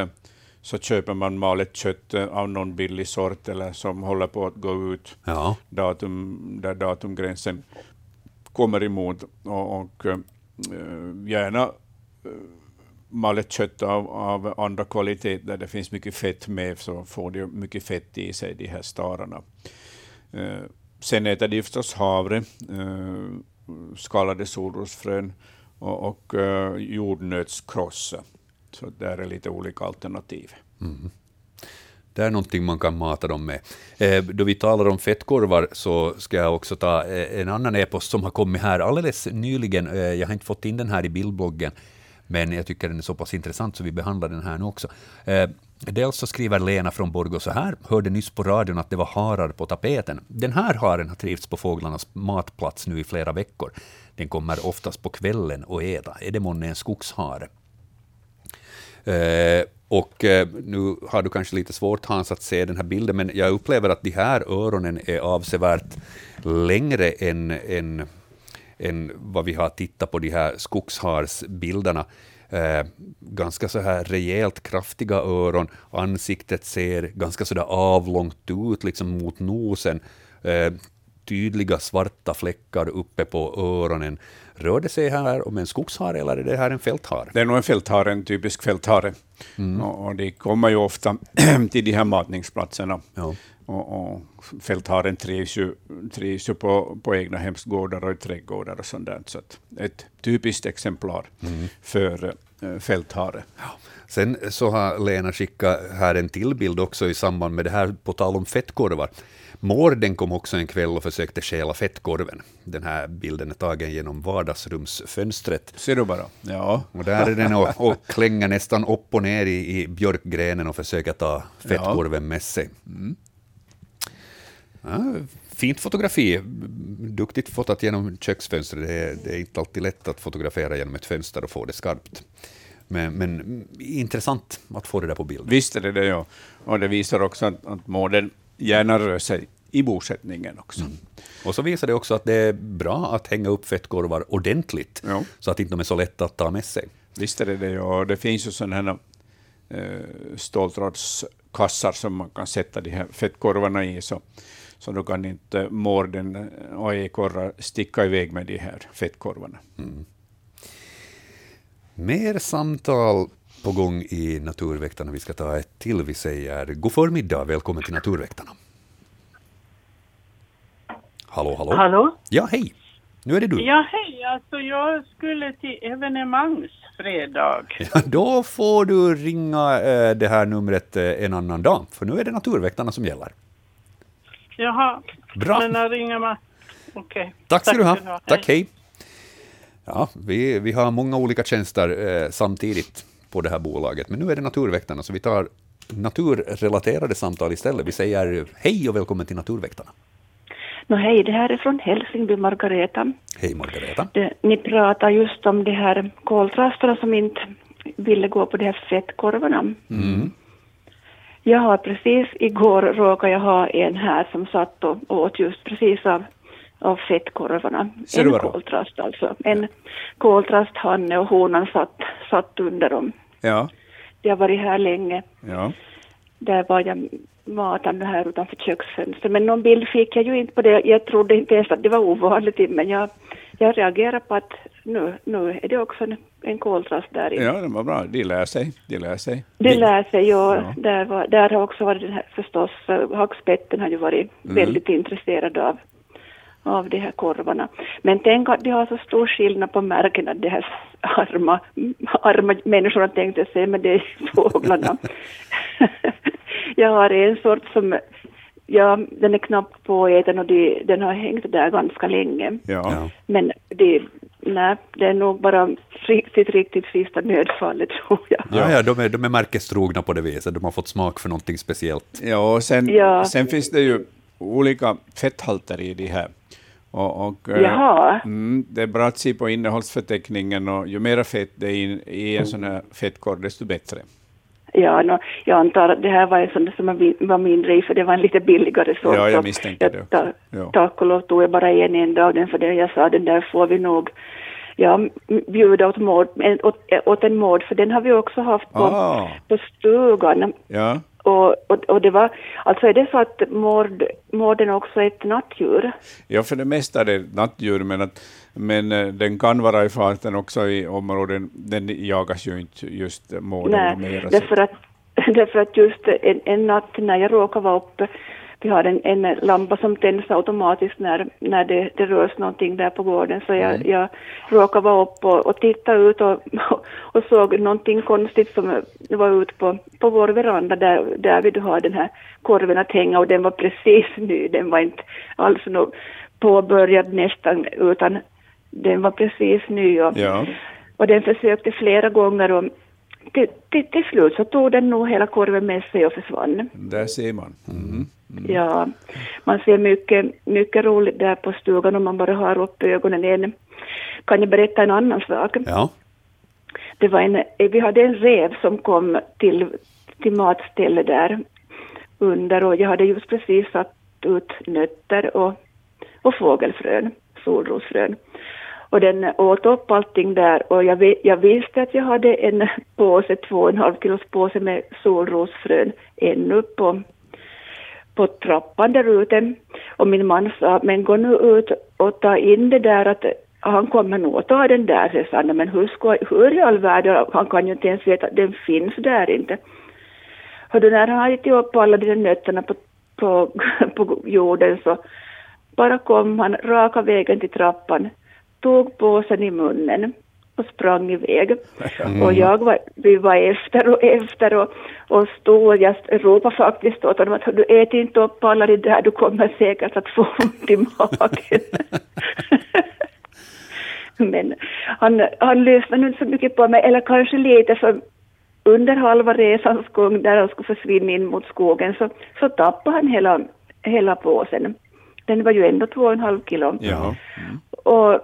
så köper man malet kött av någon billig sort eller som håller på att gå ut, ja. datum, där datumgränsen kommer emot. Och, och uh, gärna uh, malet kött av, av andra kvalitet, där det finns mycket fett med, så får de mycket fett i sig, de här stararna. Eh, sen äter de förstås havre, eh, skalade solrosfrön och, och eh, jordnötskrossa. Så där är lite olika alternativ. Mm. Det är någonting man kan mata dem med. Eh, då vi talar om fettkorvar så ska jag också ta eh, en annan e-post som har kommit här alldeles nyligen. Eh, jag har inte fått in den här i bildbloggen, men jag tycker den är så pass intressant så vi behandlar den här nu också. Eh, dels så skriver Lena från Borgå så här, hörde nyss på radion att det var harar på tapeten. Den här haren har trivts på fåglarnas matplats nu i flera veckor. Den kommer oftast på kvällen och äta. Är det månne en skogshare? Eh, och eh, nu har du kanske lite svårt Hans att se den här bilden, men jag upplever att de här öronen är avsevärt längre än, än än vad vi har tittat på de här skogsharsbilderna. Eh, ganska så här rejält kraftiga öron, ansiktet ser ganska så där avlångt ut liksom mot nosen. Eh, tydliga svarta fläckar uppe på öronen. Rör det sig här om en skogshare eller är det här en fälthare? Det är nog en fälthare, en typisk fälthare. Mm. Och, och de kommer ju ofta till de här matningsplatserna. Ja. Och, och fältharen trivs ju, trivs ju på, på egna hemsgårdar och i trädgårdar och sånt där. Så ett typiskt exemplar mm. för äh, fälthare. Ja. Sen så har Lena skickat här en till bild också i samband med det här, på tal om fettkorvar. Mården kom också en kväll och försökte stjäla fettkorven. Den här bilden är tagen genom vardagsrumsfönstret. Ser du bara. Ja. Och där är den och, och klänger nästan upp och ner i, i björkgrenen och försöker ta fettkorven med sig. Mm. Ja, fint fotografi. Duktigt fotat genom köksfönstret. Det är, det är, inte alltid lätt att fotografera genom ett fönster och få det skarpt. Men, men intressant att få det där på bild. Visst är det det, ja. Och det visar också att, att mården gärna rör sig i bosättningen också. Mm. Och så visar det också att det är bra att hänga upp fettkorvar ordentligt, ja. så att inte de är så lätta att ta med sig. Visst är det det, och det finns ju sådana här eh, ståltrådskassar som man kan sätta de här fettkorvarna i, så, så då kan inte mården och ekorrar sticka iväg med de här fettkorvarna. Mm. Mer samtal på gång i Naturväktarna. Vi ska ta ett till. Vi säger god förmiddag, välkommen till Naturväktarna. Hallå, hallå. Hallå? Ja, hej. Nu är det du. Ja, hej. Alltså, jag skulle till evenemangsfredag. Ja, då får du ringa äh, det här numret äh, en annan dag, för nu är det Naturväktarna som gäller. Jaha. Bra. Men när ringer man? Okej. Okay. Tack ska du ha. Tack, hej. Ja, vi, vi har många olika tjänster eh, samtidigt på det här bolaget, men nu är det Naturväktarna, så vi tar naturrelaterade samtal istället. Vi säger hej och välkommen till Naturväktarna. No, hej, det här är från Helsingby, Margareta. Hej Margareta. Det, ni pratar just om de här koltrasterna som inte ville gå på de här fettkorvarna. Mm. Jag har precis igår råkat jag ha en här som satt och åt just precis av av fettkorvarna. En koltrast alltså. En ja. koltrast hanne och honan satt, satt under dem. Ja. De har varit här länge. Ja. Där var jag matande här utanför köksfönstret. Men någon bild fick jag ju inte på det. Jag trodde inte ens att det var ovanligt, men jag, jag reagerar på att nu, nu är det också en, en koltrast där inne. Ja, det var bra. De lär sig. De lär sig. De lär sig, ja. ja. Där, var, där har också varit den här, förstås, hackspetten har ju varit mm. väldigt intresserad av av de här korvarna. Men tänk att de har så stor skillnad på märkena, de här arma, arma människorna tänkte säga, men det är fåglarna. jag har en sort som, ja, den är knappt påäten och de, den har hängt där ganska länge. Ja. Men det, nej, det är nog bara riktigt, riktigt sista nödfallet tror jag. Ja, ja de, är, de är märkestrogna på det viset, de har fått smak för någonting speciellt. Ja, och sen, ja. sen finns det ju olika fetthalter i de här och, och, eh, mm, det är bra att se på innehållsförteckningen och ju mer fett det är i, i en sån här fettkorv, desto bättre. Ja, no, jag antar att det här var en sån som var mindre i, för det var en lite billigare sort. Ja, jag misstänker det. Ta, ja. Tack och lov tog jag bara en enda av den, för det jag sa, den där får vi nog ja, bjuda åt, mård, åt, åt en mård, för den har vi också haft på, ah. på stugan. Ja. Och, och, och, det var, alltså är det så att mård, mården också är ett nattdjur? Ja, för det mesta är det nattdjur, men, att, men eh, den kan vara i farten också i områden, den jagas ju inte just mården. Nej, därför att, därför att just en, en natt när jag råkade vara uppe vi har en, en lampa som tänds automatiskt när, när det, det rörs någonting där på gården. Så jag, mm. jag råkade vara upp och, och titta ut och, och, såg någonting konstigt som var ute på, på vår veranda där, där vi har den här korven att hänga och den var precis ny. Den var inte alls nog påbörjad nästan utan den var precis ny. Och, ja. och den försökte flera gånger och till, till, till slut så tog den nog hela korven med sig och försvann. Där ser man. Mm. Mm. Ja, man ser mycket, mycket roligt där på stugan om man bara har upp ögonen en. Kan jag berätta en annan sak? Ja. Det var en, vi hade en rev som kom till, till matstället där under och jag hade just precis satt ut nötter och, och fågelfrön, solrosfrön. Och den åt upp allting där. Och jag, jag visste att jag hade en påse, två och en halv kilos påse med solrosfrön ännu på på trappan där ute. Och min man sa, men gå nu ut och ta in det där att, han kommer nog att ta den där, säger Sanna, men hur, ska, hur i all världen, han kan ju inte ens veta att den finns där inte. Hördu, när han hade ätit upp alla de där nötterna på, på, på jorden så bara kom han raka vägen till trappan, tog påsen i munnen och sprang iväg. Mm. Och jag var, vi var efter och efter och, och stod jag ropade faktiskt åt honom att du ät inte upp alla de där, du kommer säkert att få ont i magen. Men han, han lyssnade inte så mycket på mig, eller kanske lite för under halva resans gång där han skulle försvinna in mot skogen så, så tappade han hela, hela påsen. Den var ju ändå två och en halv kilo. Ja. Mm. Och,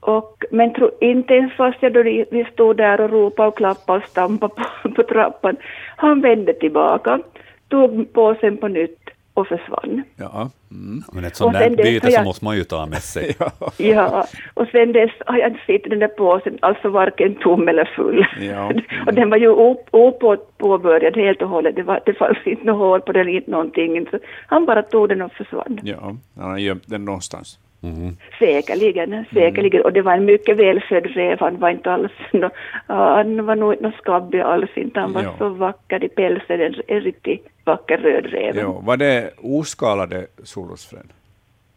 och, men tro, inte ens fast jag då vi stod där och ropade och klappade och stampade på, på trappan, han vände tillbaka, tog påsen på nytt och försvann. Ja. Mm. Men ett sånt där byte jag... så måste man ju ta med sig. ja. ja, och sen dess har jag inte sett den där påsen, alltså varken tom eller full. Ja. Mm. och den var ju opåbörjad helt och hållet, det, var, det fanns inte något hål på den, inte någonting. Så han bara tog den och försvann. Ja, han har gömt den någonstans. Mm. Säkerligen, säkerligen. Mm. Och det var en mycket välfödd räv. Han var inte alls no, han var nog inte skabbig alls inte. Han var ja. så vacker i pälsen, en, en riktigt vacker röd räv. Ja. Var det oskalade solrosfrön?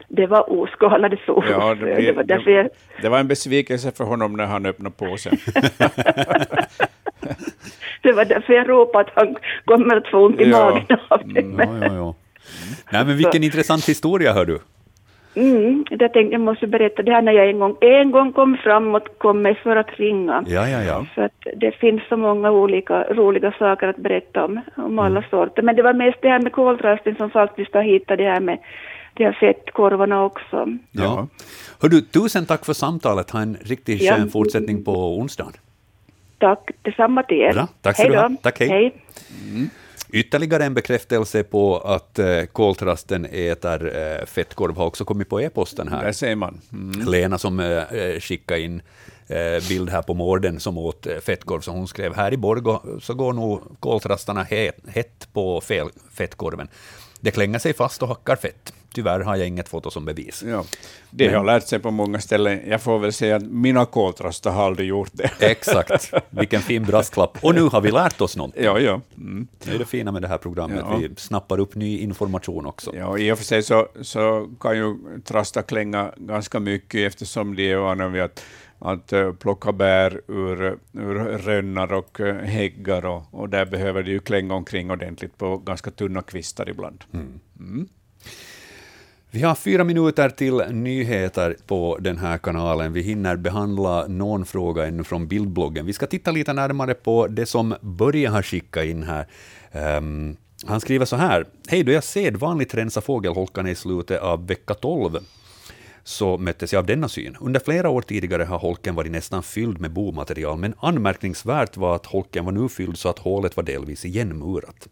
Det var oskalade solrosfrön. Ja, det, det, var därför jag... det var en besvikelse för honom när han öppnade påsen. det var därför jag ropade att han kommer att få ont i ja. magen av det. Mm, ja, ja, ja. Nej, men vilken intressant historia, hör du. Mm, jag tänkte jag måste berätta det här när jag en gång, en gång kom framåt, kom mig för att ringa. Ja, ja, ja. För att det finns så många olika roliga saker att berätta om, om alla mm. sorter. Men det var mest det här med koltrasten som faktiskt har hittat det här med de här fettkorvarna också. Ja. Hör du, tusen tack för samtalet. Ha en riktigt ja. skön fortsättning på onsdagen. Tack, detsamma till er. Bra, tack ska du ha. Tack, hej. hej. Mm. Ytterligare en bekräftelse på att eh, koltrasten äter eh, fettkorv har också kommit på e-posten här. Där ser man. Mm. Lena som eh, eh skickade in eh, bild här på morden som åt eh, fettkorv, så hon skrev här i Borgo så går nog koltrastarna hett på fel fettkorven. Det klänger sig fast och hackar fett. Tyvärr har jag inget foto som bevis. Ja, det Men, har lärt sig på många ställen. Jag får väl säga att mina koltrastar har aldrig gjort det. Exakt. Vilken fin brasklapp. Och nu har vi lärt oss något. Ja, ja. Mm. Det är det fina med det här programmet. Ja. Vi snappar upp ny information också. Ja, I och för sig så, så kan ju trastar klänga ganska mycket eftersom de är vana vid att att uh, plocka bär ur, ur rönnar och uh, häggar och, och, där behöver de ju klänga omkring ordentligt på ganska tunna kvistar ibland. Mm. Mm. Vi har fyra minuter till nyheter på den här kanalen. Vi hinner behandla någon fråga ännu från bildbloggen. Vi ska titta lite närmare på det som Börje har skickat in här. Um, han skriver så här. Hej, då jag sedvanligt rensar fågelholkarna i slutet av vecka 12 så möttes jag av denna syn. Under flera år tidigare har holken varit nästan fylld med bomaterial, men anmärkningsvärt var att holken var nu fylld så att hålet var delvis igenmurat.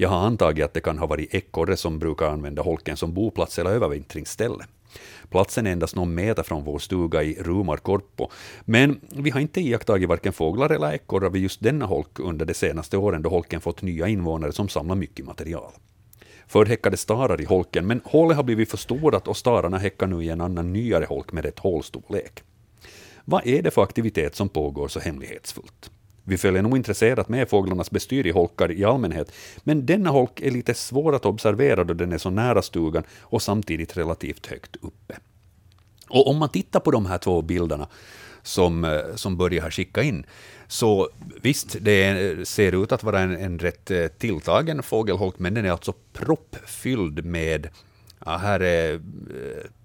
Jag har antagit att det kan ha varit ekorre som brukar använda holken som boplats eller övervintringsställe. Platsen är endast någon meter från vår stuga i Rumarkorpo, men vi har inte iakttagit varken fåglar eller ekorrar vid just denna holk under de senaste åren då holken fått nya invånare som samlar mycket material. Förr häckade starar i holken, men hålet har blivit förstorat och stararna häckar nu i en annan nyare holk med rätt hålstorlek. Vad är det för aktivitet som pågår så hemlighetsfullt? Vi följer nog intresserat med fåglarnas bestyr i holkar i allmänhet, men denna holk är lite svår att observera då den är så nära stugan och samtidigt relativt högt uppe. Och om man tittar på de här två bilderna som, eh, som Börje har skickat in, så visst, det ser ut att vara en, en rätt eh, tilltagen fågelholk, men den är alltså proppfylld med, ja, här är eh,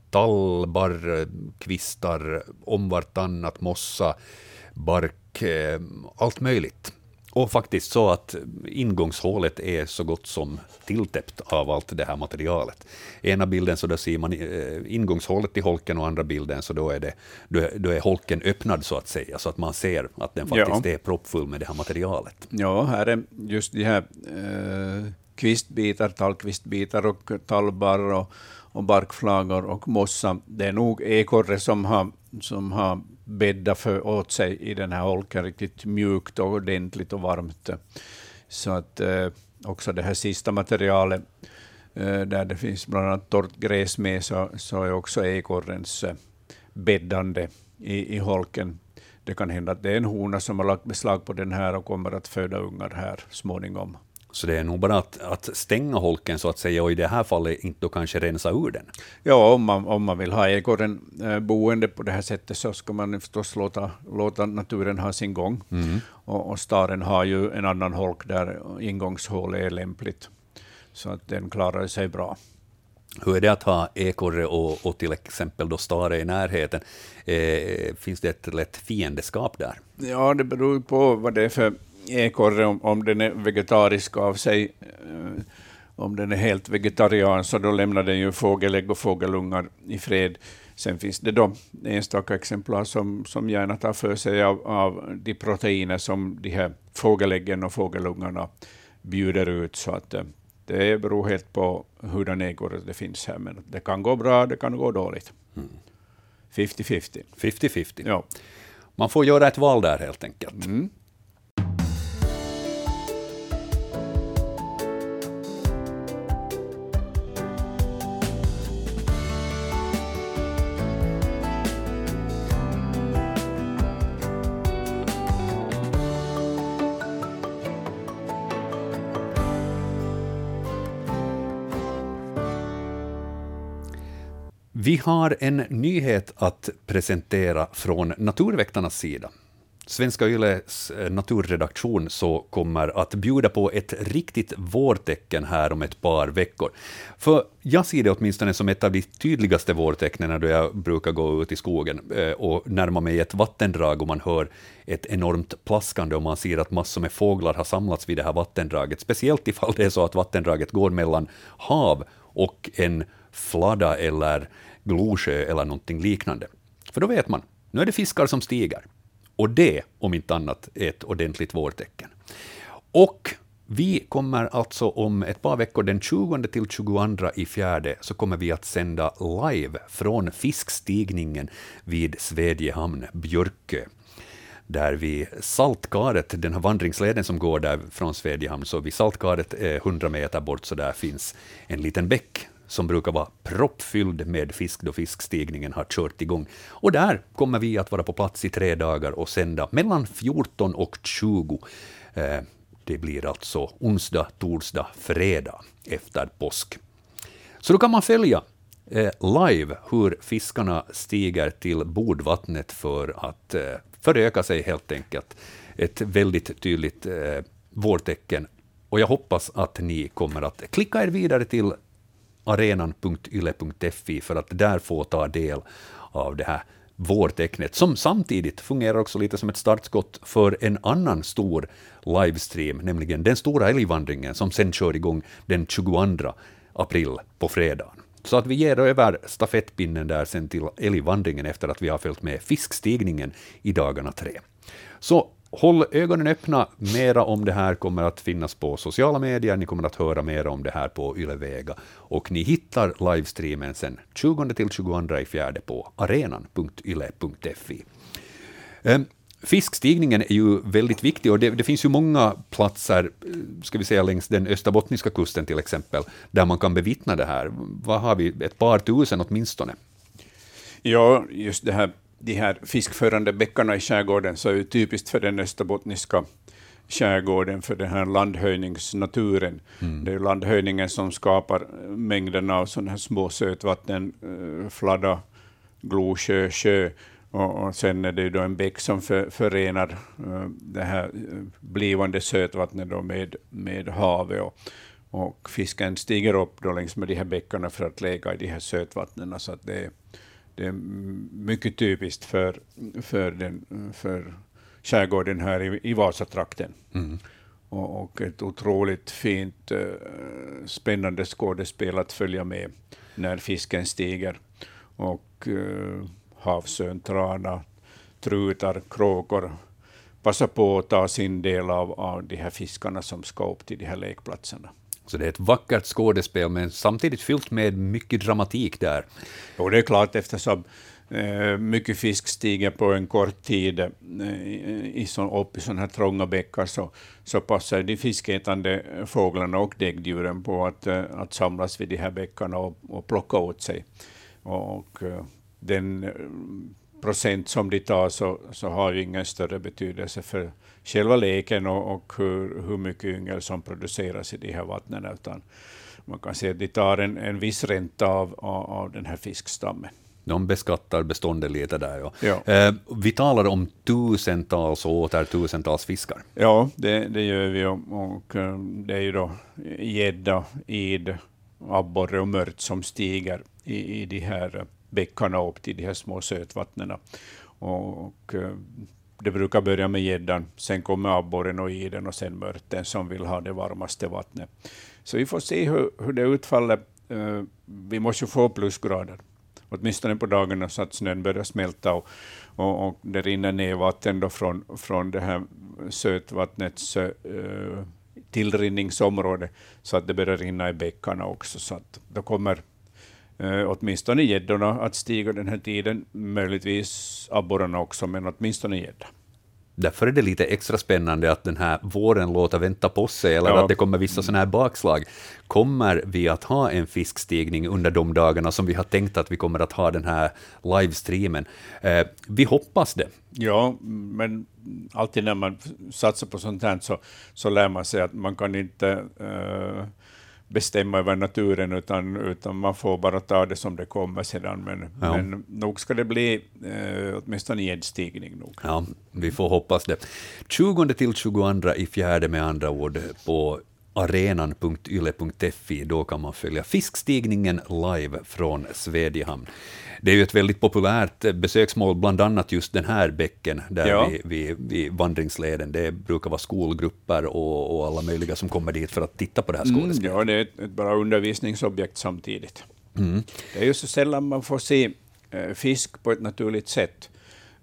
tallbar, tall, barr, kvistar, om vartannat, mossa, bark, Eh, allt möjligt. Och faktiskt så att ingångshålet är så gott som tilltäppt av allt det här materialet. Ena bilden så där ser man eh, ingångshålet i holken och andra bilden så då är, det, då är holken öppnad så att säga, så att man ser att den faktiskt ja. är proppfull med det här materialet. Ja, här är just de här eh, kvistbitar, tallkvistbitar och tallbarr och, och barkflagor och mossa. Det är nog ekorre som har, som har bäddat för åt sig i den här holken riktigt mjukt och ordentligt och varmt. Så att eh, också det här sista materialet, eh, där det finns bland annat torrt gräs med, så, så är också ekorrens eh, bäddande i, i holken. Det kan hända att det är en hona som har lagt beslag på den här och kommer att föda ungar här småningom. Så det är nog bara att, att stänga holken så att säga, och i det här fallet inte då kanske rensa ur den? Ja, om man, om man vill ha ekorren äh, boende på det här sättet så ska man förstås låta, låta naturen ha sin gång. Mm. Och, och staren har ju en annan holk där ingångshål är lämpligt, så att den klarar sig bra. Hur är det att ha ekorre och, och till exempel då stare i närheten? Eh, finns det ett lätt fiendeskap där? Ja, det beror på vad det är för ekorre, om, om den är vegetarisk av sig. Eh, om den är helt vegetarian så då lämnar den ju fågelägg och fågelungar i fred. Sen finns det då enstaka exemplar som, som gärna tar för sig av, av de proteiner som de här fågeläggen och fågelungarna bjuder ut. Så att eh, det beror helt på hurdan ekorre det finns här. Men det kan gå bra, det kan gå dåligt. 50-50. Mm. 50-50. Ja. Man får göra ett val där helt enkelt. Mm. Vi har en nyhet att presentera från Naturväktarnas sida. Svenska Yles eh, naturredaktion så kommer att bjuda på ett riktigt vårtecken här om ett par veckor. För jag ser det åtminstone som ett av de tydligaste vårtecknen då jag brukar gå ut i skogen eh, och närma mig ett vattendrag och man hör ett enormt plaskande och man ser att massor med fåglar har samlats vid det här vattendraget, speciellt ifall det är så att vattendraget går mellan hav och en fladda eller Glosjö eller någonting liknande. För då vet man, nu är det fiskar som stiger. Och det, om inte annat, är ett ordentligt vårtecken. Och vi kommer alltså om ett par veckor, den 20 till 22 i fjärde, så kommer vi att sända live från fiskstigningen vid Svedjehamn, Björkö där vid Saltkaret, den här vandringsleden som går där från Svedjehamn, så vid Saltkaret, eh, 100 meter bort, så där finns en liten bäck som brukar vara proppfylld med fisk då fiskstigningen har kört igång. Och där kommer vi att vara på plats i tre dagar och sända mellan 14 och 20. Eh, det blir alltså onsdag, torsdag, fredag efter påsk. Så då kan man följa eh, live hur fiskarna stiger till bordvattnet för att eh, föröka sig helt enkelt. Ett väldigt tydligt vårtecken. Och jag hoppas att ni kommer att klicka er vidare till arenan.yle.fi för att där få ta del av det här vårtecknet, som samtidigt fungerar också lite som ett startskott för en annan stor livestream, nämligen den stora älgvandringen som sen kör igång den 22 april på fredagen. Så att vi ger över stafettpinnen där sen till älgvandringen efter att vi har följt med fiskstigningen i dagarna tre. Så håll ögonen öppna. Mera om det här kommer att finnas på sociala medier. Ni kommer att höra mer om det här på Ylevega. Och ni hittar livestreamen sen 20 till 22 i fjärde på arenan.yle.fi. Ehm, fiskstigningen är ju väldigt viktig och det, det, finns ju många platser, eh, ska vi säga längs den österbottniska kusten till exempel, där man kan bevittna det här. Vad har vi? Ett par tusen åtminstone? Ja, just det här de här fiskförande bäckarna i skärgården så är ju typiskt för den österbottniska skärgården, för den här landhöjningsnaturen. Mm. Det är landhöjningen som skapar mängderna av sådana här små sötvatten, eh, Fladda, Glosjö, sjö, och, och sen är det då en bäck som för, förenar uh, det här eh, blivande sötvattnet då med, med havet. Och, och fisken stiger upp då längs med de här bäckarna för att leka i de här sötvattnen. Så att det är, det är mycket typiskt för, för, den, för skärgården här i, i Vasatrakten. Mm. Och, och, ett otroligt fint, uh, spännande skådespel att följa med när fisken stiger. Och uh, havsörn, trana, trutar, kråkor passar på att ta sin del av, av de här fiskarna som ska upp till de här lekplatserna. Så det är ett vackert skådespel, men samtidigt fyllt med mycket dramatik där. Jo, det är klart, eftersom eh, mycket fisk stiger på en kort tid eh, i så, upp i sådana här trånga bäckar, så, så passar de fiskätande fåglarna och däggdjuren på att, eh, att samlas vid de här bäckarna och, och plocka åt sig. Och den procent som de tar så, så har ju ingen större betydelse för själva leken och, och hur, hur mycket yngel som produceras i de här vattnen, utan man kan se att de tar en, en viss ränta av, av, av den här fiskstammen. De beskattar beståndet lite där. Ja. Ja. Eh, vi talar om tusentals och åter tusentals fiskar. Ja, det, det gör vi. Och, och eh, det är ju då gädda, id, abborre och mört som stiger i, i de här bäckarna upp till de här små sötvattnen. Och, och det brukar börja med gäddan, sen kommer abborren och iden och sen mörten som vill ha det varmaste vattnet. Så vi får se hur, hur det utfaller. Eh, vi måste ju få plusgrader, åtminstone på dagarna så att snön börjar smälta och, och, och det rinner ner vatten då från, från det här sötvattnets eh, tillrinningsområde så att det börjar rinna i bäckarna också. Så att då kommer eh, åtminstone gäddorna att stiga den här tiden, möjligtvis abborrarna också, men åtminstone gädda. Därför är det lite extra spännande att den här våren låter vänta på sig, eller Ja. att det kommer vissa sådana här bakslag. Kommer vi att ha en fiskstigning under de dagarna som vi har tänkt att vi kommer att ha den här livestreamen? Eh, vi hoppas det. Ja, men alltid när man satsar på sånt här så, så lär man sig att man kan inte eh, bestämma över naturen, utan, utan man får bara ta det som det kommer sedan. Men, Ja. men nog ska det bli eh, åtminstone gäddstigning nog. Ja, vi får hoppas det. 20 till 22 i fjärde med andra ord på arenan.yle.fi. Då kan man följa fiskstigningen live från Svedjehamn. Det är ju ett väldigt populärt besöksmål, bland annat just den här bäcken där Ja. vid, vid, vid vandringsleden. Det brukar vara skolgrupper och, och alla möjliga som kommer dit för att titta på det här Mm, skådespelet. ja, det är ett, ett bra undervisningsobjekt samtidigt. Mm. Det är ju så sällan man får se eh, fisk på ett naturligt sätt.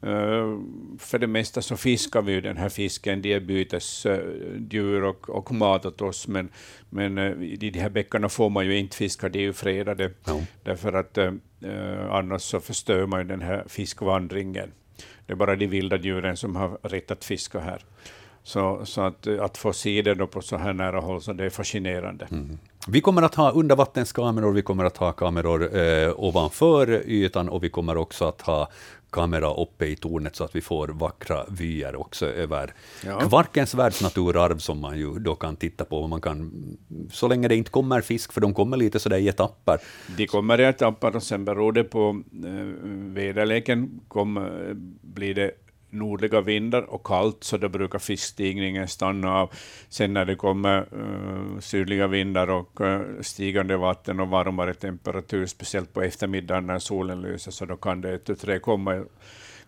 Eh, för det mesta så fiskar vi ju den här fisken, de är bytesdjur och, och mat åt oss, men, men eh, i de här bäckarna får man ju inte fiska, de är ju fredade, Ja. därför att eh, annars så förstör man ju den här fiskvandringen. Det är bara de vilda djuren som har rätt att fiska här. Så, så att, eh, att få se det då på så här nära håll, så det är fascinerande. Vi kommer att ha undervattenskameror, vi kommer att ha kameror eh, ovanför ytan och vi kommer också att ha kamera uppe i tornet så att vi får vackra vyer också över Ja. Kvarkens världsnaturarv som man ju då kan titta på. Man kan, så länge det inte kommer fisk, för de kommer lite sådär i etapper. De kommer i etapper och sen beror det på eh, väderleken. Kom, blir det nordliga vindar och kallt så då brukar fiskstigningen stanna av. Sen när det kommer uh, sydliga vindar och uh, stigande vatten och varmare temperatur, speciellt på eftermiddagen när solen lyser, så då kan det ett och tre komma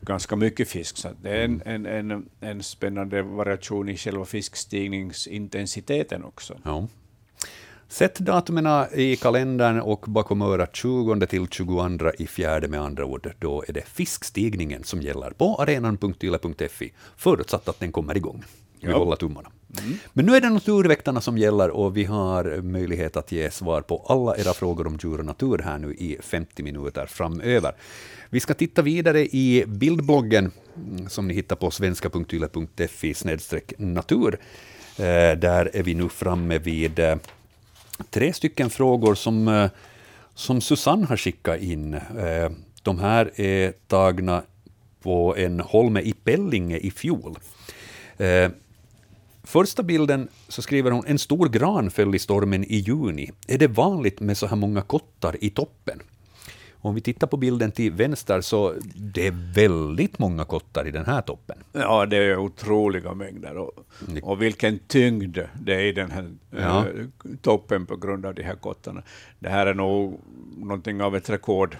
ganska mycket fisk. Så det är en, en, en, en spännande variation i själva fiskstigningsintensiteten också. Ja. Sätt datumen i kalendern och bakom örat 20 till 22 i fjärde med andra ord. Då är det fiskstigningen som gäller på arenan.yle.fi, förutsatt att den kommer igång. Vi Ja. håller tummarna. Men nu är det Naturväktarna som gäller och vi har möjlighet att ge svar på alla era frågor om djur och natur här nu i 50 minuter framöver. Vi ska titta vidare i bildbloggen mm, som ni hittar på svenska.yle.fi natur. Eh, Där är vi nu framme vid eh, tre stycken frågor som, eh, som Susanne har skickat in. Eh, de här är tagna på en holme i Pellinge i fjol. Eh, första bilden så skriver hon en stor gran föll i stormen i juni. Är det vanligt med så här många kottar i toppen? Om vi tittar på bilden till vänster så det är väldigt många kottar i den här toppen. Ja, det är otroliga mängder. Och, och vilken tyngd det är i den här Ja. eh, toppen på grund av de här kottarna. Det här är nog någonting av ett rekord,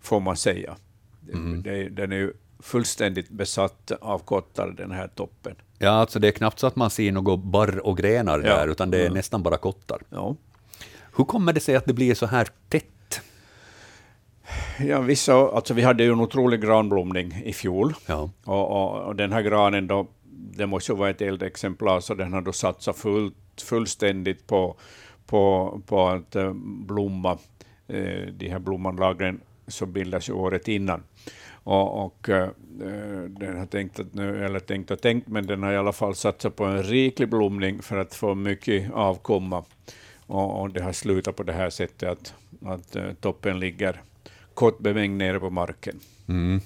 får man säga. Det, det, den är ju fullständigt besatt av kottar, den här toppen. Ja, alltså det är knappt så att man ser något barr och grenar Ja. där, utan det är Ja. nästan bara kottar. Ja. Hur kommer det sig att det blir så här tätt? Ja, vissa, alltså vi hade ju en otrolig granblomning i fjol. Ja. Och, och, och den här granen då, det måste ju vara ett äldre exemplar, så den har då satsat fullt, fullständigt på, på, på att eh, blomma. Eh, de här blommanlagren som bildas ju året innan. Och, och eh, den har tänkt att nu, eller tänkt och tänkt, men den har i alla fall satsat på en riklig blomning för att få mycket avkomma. Och, och det har slutat på det här sättet att, att toppen ligger kottbemängd nere på marken. Mm.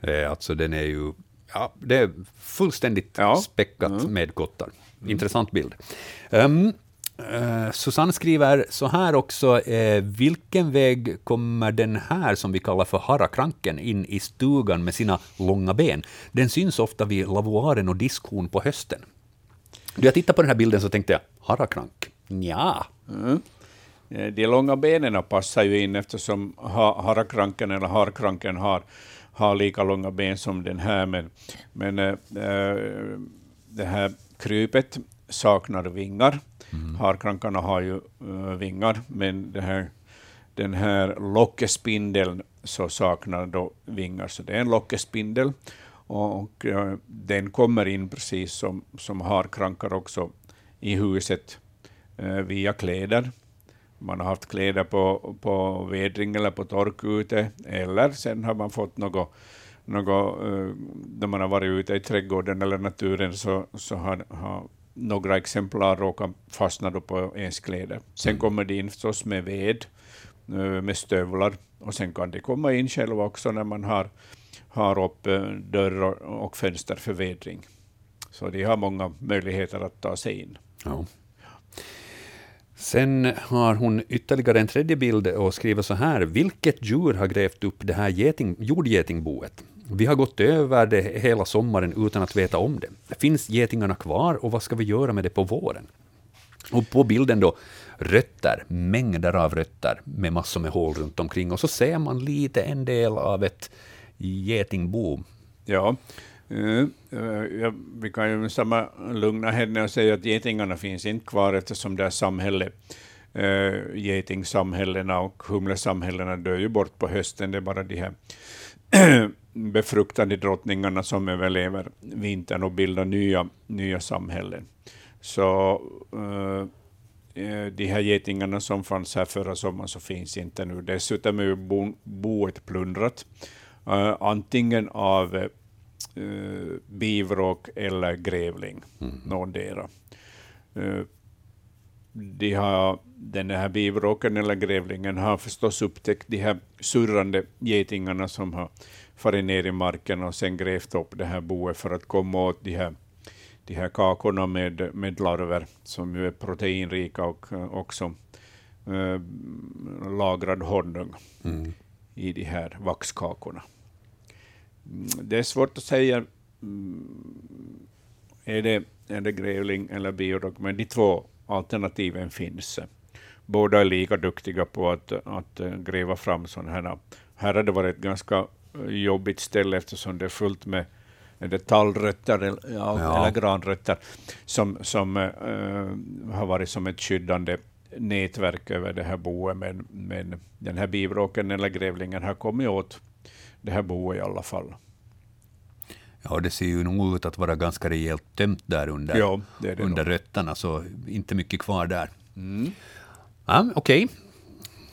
Eh, alltså den är ju ja, det är fullständigt ja. späckat mm. med kottar. Intressant bild. Um, uh, Susanne skriver så här också, uh, vilken väg kommer den här som vi kallar för harakranken in i stugan med sina långa ben? Den syns ofta vid lavoaren och diskhon på hösten. Då jag tittade på den här bilden så tänkte jag, harakrank? Ja. Mm. Eh, de långa benen passar ju in eftersom harakranken eller harkranken har, har lika långa ben som den här, men, men äh, det här krypet saknar vingar. Mm. Harkrankarna har ju äh, vingar, men det här, den här lockespindeln så saknar då vingar, så det är en lockespindel. Och, och äh, den kommer in precis som, som harkrankar också i huset via kläder man har haft kläder på, på vedring eller på tork ute, eller sen har man fått något, något uh, när man har varit ute i trädgården eller naturen, så, så har, har några exemplar råkat fastna på ens kläder. Sen mm. kommer de in förstås med ved, uh, med stövlar, och sen kan de komma in själva också när man har, har upp uh, dörr och fönster för vedring. Så de har många möjligheter att ta sig in. Ja. Sen har hon ytterligare en tredje bild och skriver så här. Vilket djur har grävt upp det här geting, jordgetingboet? Vi har gått över det hela sommaren utan att veta om det. Finns getingarna kvar och vad ska vi göra med det på våren? Och på bilden då rötter, mängder av rötter med massor med hål runt omkring och så ser man lite en del av ett getingbo. Ja, Uh, ja, vi kan ju samma lugna henne och säga att getingarna finns inte kvar eftersom det är samhälle, uh, eh, getingsamhällena och humlesamhällena dör ju bort på hösten. Det är bara de här befruktade drottningarna som överlever vintern och bildar nya, nya samhällen. Så uh, de här getingarna som fanns här förra sommaren så finns inte nu. Dessutom är ju bo, boet plundrat, uh, antingen av uh, bivråk eller grävling, mm. någondera. Uh, de har, den här bivråken eller grävlingen har förstås upptäckt de här surrande getingarna som har farit ner i marken och sen grävt upp det här boet för att komma åt de här, de här kakorna med, med larver som ju är proteinrika och också äh, lagrad honung mm. i de här vaxkakorna. Mm, det är svårt att säga, mm, är det, är det grävling eller biodog, men de två alternativen finns. Båda är lika duktiga på att, att gräva fram sådana här. Här har det varit ett ganska eh, jobbigt ställe eftersom det är fullt med det tallrötter eller, ja, eller granrötter som, som uh, har varit som ett skyddande nätverk över det här boet, men, men den här bivråken eller grävlingen har kommit åt det här boet i alla fall. Ja, det ser ju nog ut att vara ganska rejält tömt där under, ja, det det under rötterna, så inte mycket kvar där. Mm. Ja, Okej. Okay.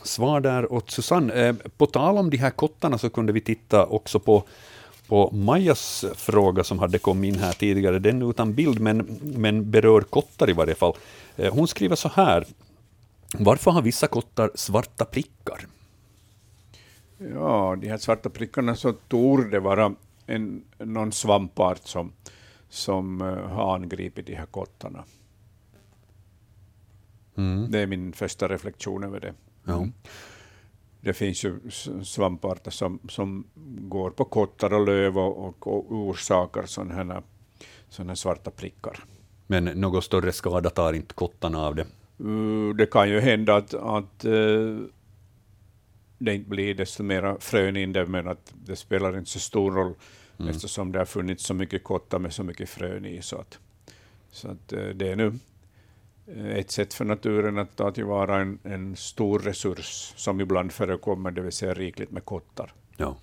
Svar där åt Susanne. Eh, på tal om de här kottarna så kunde vi titta också på, på Majas fråga som hade kommit in här tidigare. Den utan bild, men, men berör kottar i varje fall. Eh, hon skriver så här. Varför har vissa kottar svarta prickar? Ja, de här svarta prickarna så torde vara en, någon svampart som, som uh, har angripit de här kottarna. Mm. Det är min första reflektion över det. Ja. Mm. Det finns ju svamparter som, som går på kottar och löv och, och, och orsakar sådana här, såna här svarta prickar. Men någon större skada tar inte kottarna av det? Uh, det kan ju hända att, att uh, det inte blir desto mera frön in det, men att det spelar inte så stor roll mm. eftersom det har funnits så mycket kottar med så mycket frön i. Så att, så att eh, det är nu eh, ett sätt för naturen att ta tillvara en, en stor resurs som ibland förekommer, det vill säga rikligt med kottar. Ja,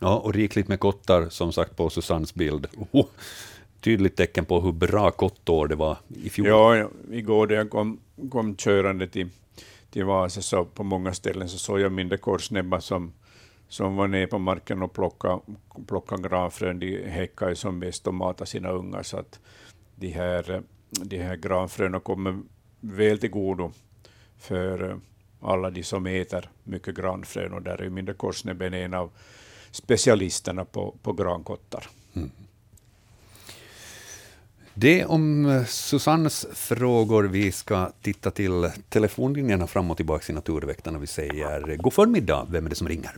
ja och rikligt med kottar, som sagt på Susannes bild. Oh, tydligt tecken på hur bra kottår det var i fjol. Ja, igår när jag kom, kom körande till till Vasa, så på många ställen så såg jag mindre korsnäbbar som, som var nere på marken och plockade, plockade granfrön. De häckade som bäst och matade sina ungar, så att de här, de här granfröna kommer väl till godo för, alla de som äter mycket granfrön, och där är Mindre korsnäbben en av specialisterna på, på grankottar. Mm. Det om eh, Susannes frågor. Vi ska titta till telefonlinjerna fram och tillbaka i Naturväktarna. Vi säger god förmiddag. Vem är det som ringer?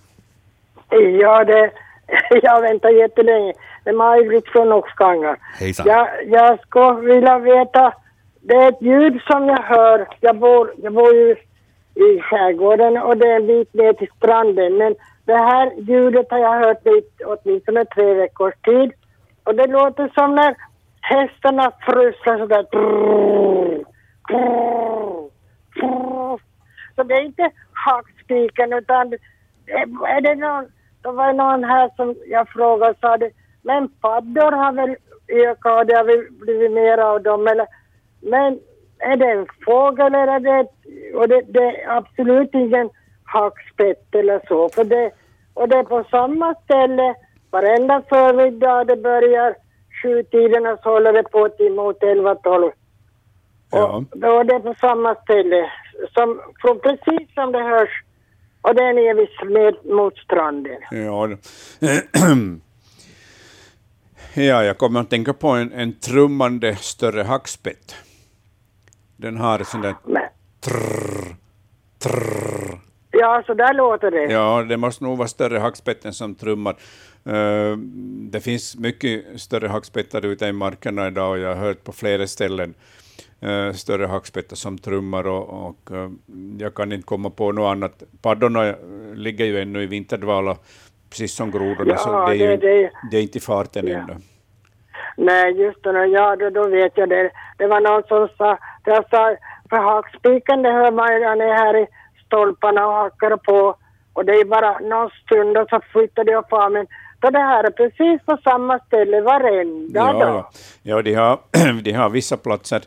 Ja, det, jag väntar jättelänge. Det är Maj-Britt från Oxkanga. Hejsan. Jag, jag skulle vilja veta, det är ett ljud som jag hör. Jag bor, jag bor ju i skärgården och det är en bit ner till stranden. Men det här ljudet har jag hört i åtminstone tre veckors tid. Och det låter som när hästarna frustar sådär. Så det är inte hackspiken utan är det någon, det var någon här som jag frågade och sa det, men paddor har väl ökat och det har blivit mer av dem eller, men är det en fågel eller är det, och det, det är absolut ingen hackspett eller så, för det, och det är på samma ställe varenda förmiddag det börjar sjutiderna så håller det på till mot 11-12. Ja. Och då är det på samma ställe, som, från precis som det hörs, och det är nere vid, mot stranden. Ja. ja, jag kommer att tänka på en, en trummande större hackspett. Den har sån där trrr, trrr. Ja, så där låter det. Ja, det måste nog vara större hackspetten som trummar. Uh, det finns mycket större hackspettar ute i markerna idag och jag har hört på flera ställen uh, större hackspettar som trummar och, och uh, jag kan inte komma på något annat. Paddorna ligger ju ännu i vinterdvala, precis som grodorna, ja, så det är, ju, det, det är inte i farten ja. ännu. Nej, just det. Ja, då, då vet jag det. Det var någon som sa, jag sa, för hakspiken det hör man ju, han är här i stolparna och hackar på och det är bara någon stund och så flyttar de upp armen. Det här är precis på samma ställe varenda ja, dag. Ja, de har, de har vissa platser,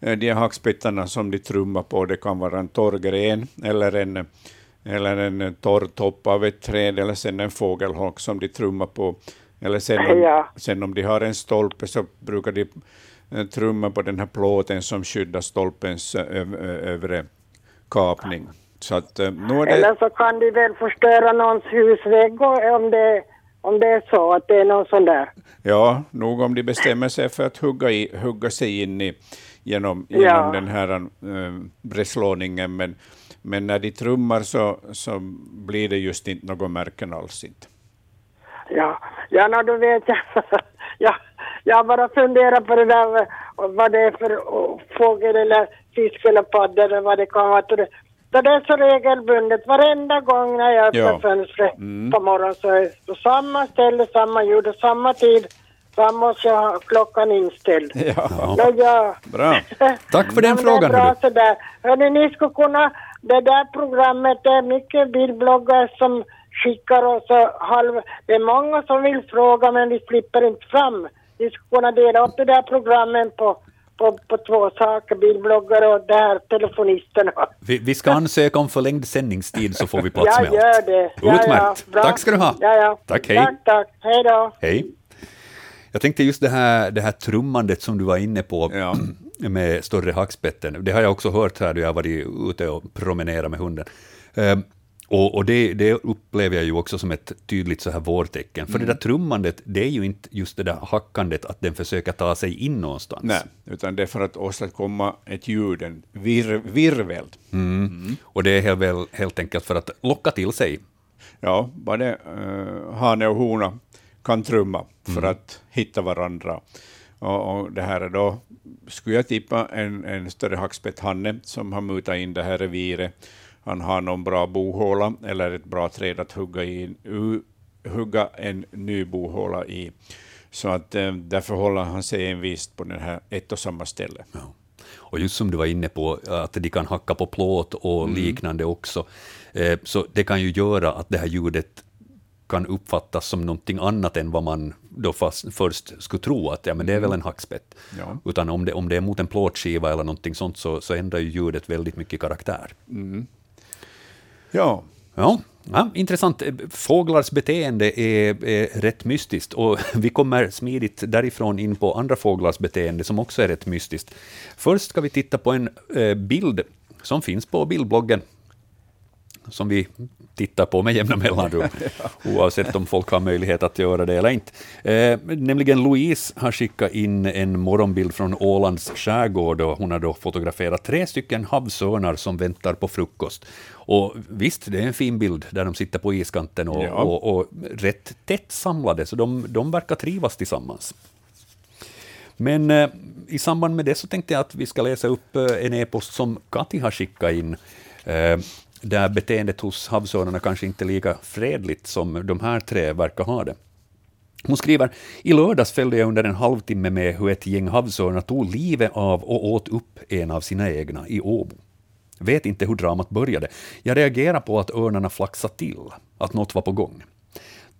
eh, de hackspettarna som de trummar på, det kan vara en torr gren eller en, eller en torr topp av ett träd eller sen en fågelholk som de trummar på. Eller sen om, ja. sen om de har en stolpe så brukar de eh, trumma på den här plåten som skyddar stolpens eh, övre kapning. Så att, det... Eller så kan de väl förstöra någons husvägg om det, om det är så att det är någon sån där. Ja, nog om de bestämmer sig för att hugga, i, hugga sig in i, genom, genom ja. den här äh, brädslåningen, men, men när de trummar så, så blir det just inte något märken alls inte. Ja, ja no, då vet jag. ja, jag bara funderar på det där vad det är för fågel eller fisk eller padda eller vad det kan vara. Så det är så regelbundet. Varenda gång när jag öppnar ja. fönstret mm. på morgonen så är det på samma ställe, samma ljud och samma tid. Så måste jag ha klockan inställd. Ja. ja. ja. Bra. Tack för den frågan. Det är bra sådär. Hörni, ni skulle kunna, det där programmet, det är mycket bildbloggare som skickar oss halv... Det är många som vill fråga men vi slipper inte fram. Vi skulle kunna dela upp det där programmet på på, på två saker, bilbloggare och där telefonisterna. Vi, vi ska ansöka om förlängd sändningstid så får vi plats med allt. Jag gör det. Utmärkt. Ja, tack ska du ha. Ja, ja. Tack, hej. Tack, tack. Hej då. Hej. Jag tänkte just det här, det här trummandet som du var inne på ja. med större hackspetten. Det har jag också hört här då jag varit ute och promenerat med hunden. Och, och det, det, upplever jag ju också som ett tydligt så här vårtecken. För mm. det där trummandet, det är ju inte just det där hackandet, att den försöker ta sig in någonstans. Nej, utan det är för att åstadkomma ett ljud, en vir, virvel. Mm. Mm. Och det är helt, helt enkelt för att locka till sig. Ja, både uh, hane och hona kan trumma för mm. att hitta varandra. Och, och, det här är då, skulle jag tippa, en, en större hackspett-hanne som har mutat in det här reviret han har någon bra bohåla eller ett bra träd att hugga, i, hugga en ny bohåla i. Så att eh, därför håller han sig envist på den här ett och samma ställe. Ja. Och just som du var inne på, att de kan hacka på plåt och mm. liknande också, eh, så det kan ju göra att det här ljudet kan uppfattas som någonting annat än vad man då fast, först skulle tro att ja, men det är väl mm. en hackspett. Ja. Utan om det, om det är mot en plåtskiva eller någonting sånt så, så ändrar ju ljudet väldigt mycket karaktär. Mm. Ja. Ja, ja, intressant. Eh, fåglars beteende är, är rätt mystiskt och vi kommer smidigt därifrån in på andra fåglars beteende som också är rätt mystiskt. Först ska vi titta på en eh, bild som finns på bildbloggen som vi tittar på med jämna mellanrum, oavsett om folk har möjlighet att göra det eller inte. Eh, nämligen Louise har skickat in en morgonbild från Ålands skärgård och hon har då fotograferat tre stycken havsörnar som väntar på frukost. Och visst, det är en fin bild där de sitter på iskanten och, ja. och, och rätt tätt samlade, så de, de verkar trivas tillsammans. Men eh, i samband med det så tänkte jag att vi ska läsa upp eh, en e-post som Kati har skickat in, eh, där beteendet hos havsörnarna kanske inte är lika fredligt som de här tre verkar ha det. Hon skriver, i lördags följde jag under en halvtimme med hur ett gäng havsörnar tog livet av och åt upp en av sina egna i Åbo. Vet inte hur dramat började. Jag reagerar på att örnarna flaxade till, att något var på gång.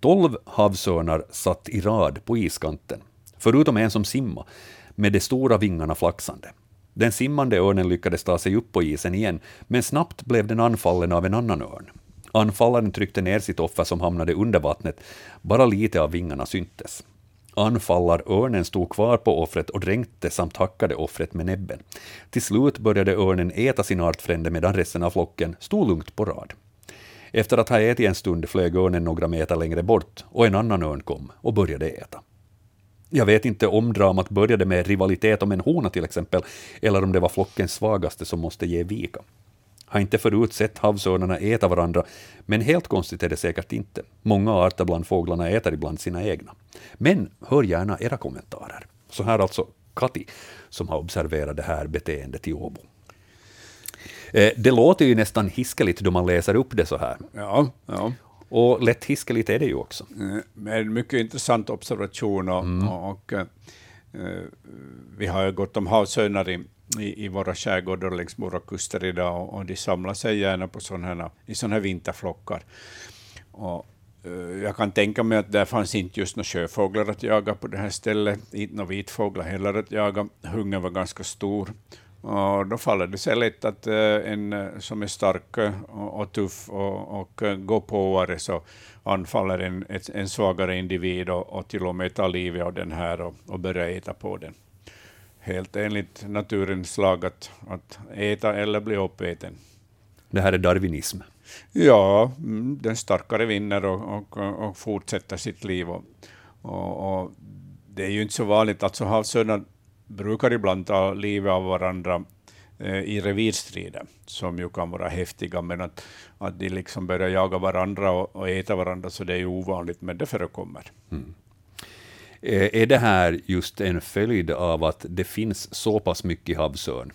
Tolv havsörnar satt i rad på iskanten förutom en som simmade, med de stora vingarna flaxande. Den simmande örnen lyckades ta sig upp på isen igen, men snabbt blev den anfallen av en annan örn. Anfallaren tryckte ner sitt offer som hamnade under vattnet, bara lite av vingarna syntes. Anfallarörnen stod kvar på offret och dränkte samt hackade offret med näbben. Till slut började örnen äta sin artfrände medan resten av flocken stod lugnt på rad. Efter att ha ätit en stund flög örnen några meter längre bort och en annan örn kom och började äta. Jag vet inte om dramat började med rivalitet om en hona till exempel, eller om det var flockens svagaste som måste ge vika. Har inte förut sett havsörnarna äta varandra, men helt konstigt är det säkert inte. Många arter bland fåglarna äter ibland sina egna. Men hör gärna era kommentarer. Så här alltså Kati, som har observerat det här beteendet i Åbo. Eh, det låter ju nästan hiskeligt då man läser upp det så här. Ja, ja. Och lätt hiskeligt är det ju också. Eh, en mycket intressant observation. Och, mm. och, uh, vi har ju gott om havsörnar i, i, i våra skärgårdar längs våra kuster idag och, och de samlar sig gärna på såna i sådana här vinterflockar. Och, uh, jag kan tänka mig att där fanns inte just några sjöfåglar att jaga på det här stället, inte några vitfåglar heller att jaga. Hungern var ganska stor och då faller det sig lätt att eh, en eh, som är stark eh, och, tuff och, och går påare så anfaller en, en svagare individ och, och till och med tar livet av den här och, och börjar äta på den. Helt enligt naturens lag att, att äta eller bli uppäten. Det här är darwinism? Ja, mm, den starkare vinner och, och, och fortsätter sitt liv. Och, och, det är ju inte så vanligt, alltså havsörnar brukar ibland ta livet av varandra eh, i revirstrider, som ju kan vara häftiga, men att, att de liksom börjar jaga varandra och, och äta varandra, så det är ju ovanligt, men det förekommer. Mm. Eh, är det här just en följd av att det finns så pass mycket havsörn?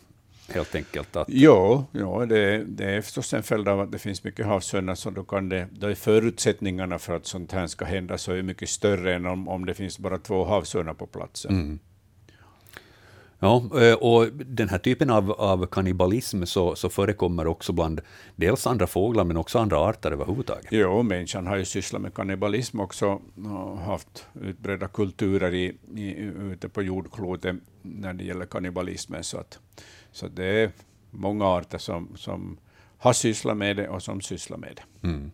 Helt enkelt att... Jo, ja, det, det är förstås en följd av att det finns mycket havsörnar, så då, kan det, då är förutsättningarna för att sånt här ska hända så är mycket större än om, om det finns bara två havsörnar på platsen. Mm. Ja, eh, och den här typen av, av kannibalism så, så förekommer också bland dels andra fåglar men också andra arter överhuvudtaget. Jo, människan har ju sysslat med kannibalism också och haft utbredda kulturer i, i, ute på jordklotet när det gäller kannibalismen. Så, att, så det är många arter som, som har sysslat med det och som sysslar med det. Mm.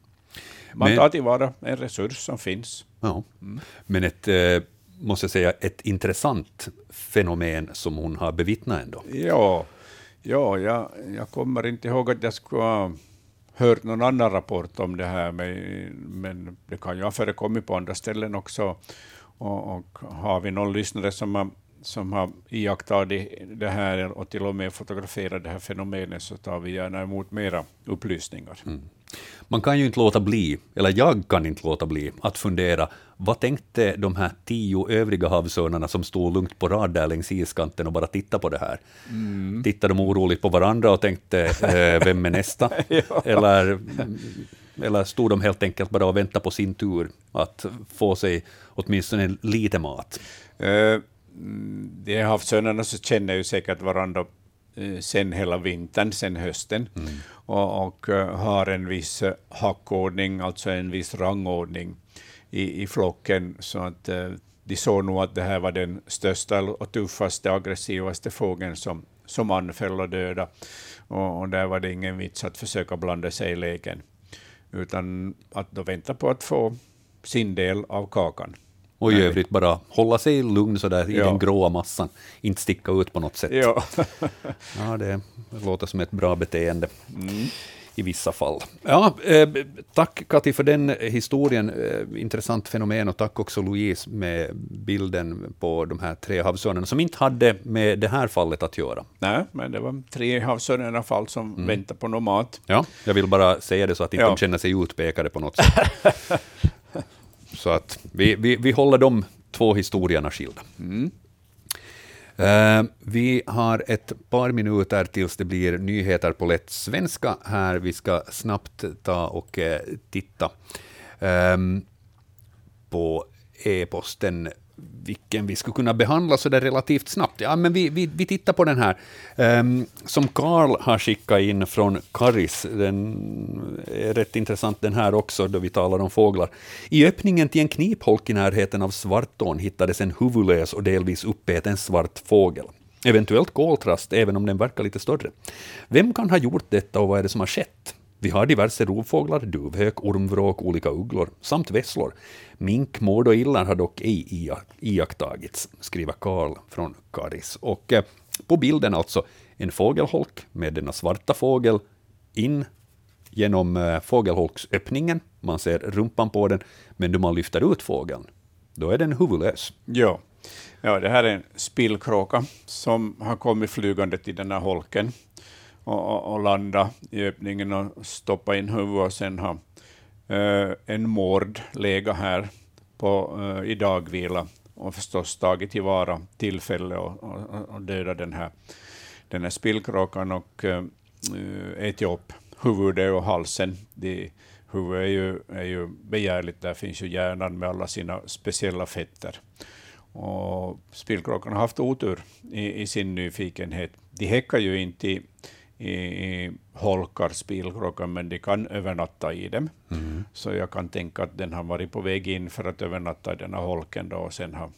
Man tar tillvara en resurs som finns. Ja. Mm. Men ett eh, måste jag säga, ett intressant fenomen som hon har bevittnat ändå. Ja, ja jag, jag kommer inte ihåg att jag skulle ha hört någon annan rapport om det här, men, men det kan ju ha förekommit på andra ställen också. Och, och har vi någon lyssnare som har, som har iakttagit det här och till och med fotograferat det här fenomenet så tar vi gärna emot mera upplysningar. Mm. Man kan ju inte låta bli, eller jag kan inte låta bli, att fundera vad tänkte de här tio övriga havsörnarna som stod lugnt på rad där längs iskanten och bara tittade på det här? Mm. Tittade de oroligt på varandra och tänkte eh, vem är nästa? ja. eller, eller stod de helt enkelt bara och väntade på sin tur att få sig åtminstone lite mat? Uh, de havsörnarna så känner ju säkert varandra sen hela vintern, sen hösten, mm. och, och, eh, har en viss eh, hackordning, alltså en viss rangordning i, i flocken, så att de såg nog att det här var den största och tuffaste, aggressivaste fågeln som, som anföll och döda. Och, och, där var det ingen vits att försöka blanda sig i leken, utan att då vänta på att få sin del av kakan. Och i övrigt bara hålla sig lugn så där i ja. den gråa massan, inte sticka ut på något sätt. Ja, ja det, låter som ett bra beteende. Mm. i vissa fall. Ja, eh, tack Kati för den historien, eh, intressant fenomen, och tack också Louise med bilden på de här tre havsörnarna, som inte hade med det här fallet att göra. Nej, men det var tre havsörnar fall som mm. väntar på någon mat. Ja, jag vill bara säga det så att inte ja. de känner sig utpekade på något sätt. så att vi, vi, vi håller de två historierna skilda. Mm. Uh, vi har ett par minuter tills det blir nyheter på lätt svenska här. Vi ska snabbt ta och uh, titta um, på e-posten vilken vi skulle kunna behandla så där relativt snabbt. Ja, men vi, vi, vi tittar på den här, um, som Karl har skickat in från Karis. Den är rätt intressant den här också, då vi talar om fåglar. I öppningen till en knipholk i närheten av Svartån hittades en huvudlös och delvis uppäten svart fågel. Eventuellt koltrast, även om den verkar lite större. Vem kan ha gjort detta och vad är det som har skett? Vi har diverse rovfåglar, duvhök, ormvråk, olika ugglor samt vesslor. Mink, mård och illar har dock ej iakttagits, skriver Karl från Karis. Och eh, på bilden alltså en fågelholk med denna svarta fågel in genom eh, fågelholksöppningen. Man ser rumpan på den, men då man lyfter ut fågeln, då är den huvudlös. Ja. ja, det här är en spillkråka som har kommit flygande till den här holken och, och, och landa i öppningen och stoppa in huvudet och sen ha eh, en mård legat här på, eh, i dagvila och förstås tagit tillvara tillfälle och, och, och döda den här, den här spillkråkan och eh, ätit upp huvudet och halsen. De, huvudet är ju, är ju begärligt, där finns ju hjärnan med alla sina speciella fetter. Och spillkråkan har haft otur i, i sin nyfikenhet. De häckar ju inte i, i holkar, spillkråkor, men de kan övernatta i dem. Mm. Så jag kan tänka att den har varit på väg in för att övernatta i den här holken då, och sen har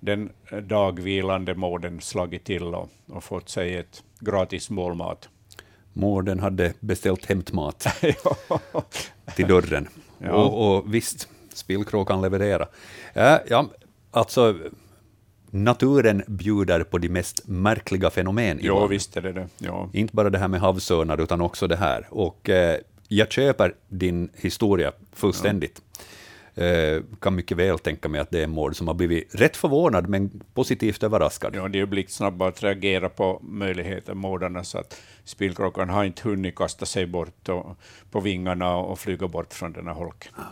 den dagvilande mården slagit till och, och fått sig ett gratis målmat. Mården hade beställt hämtmat till dörren. Ja. Och, och visst, spillkråkan leverera. Ja, ja, alltså naturen bjuder på de mest märkliga fenomen. Ja, visst är det det. Ja. Inte bara det här med havsörnar, utan också det här. Och eh, jag köper din historia fullständigt. Ja. Eh, kan mycket väl tänka mig att det är en mord som har blivit rätt förvånad, men positivt överraskad. Ja, det är blixtsnabba att reagera på möjligheter, mordarna, så att spillkråkan har inte hunnit kasta sig bort och, på vingarna och flyga bort från den här holken. Ja,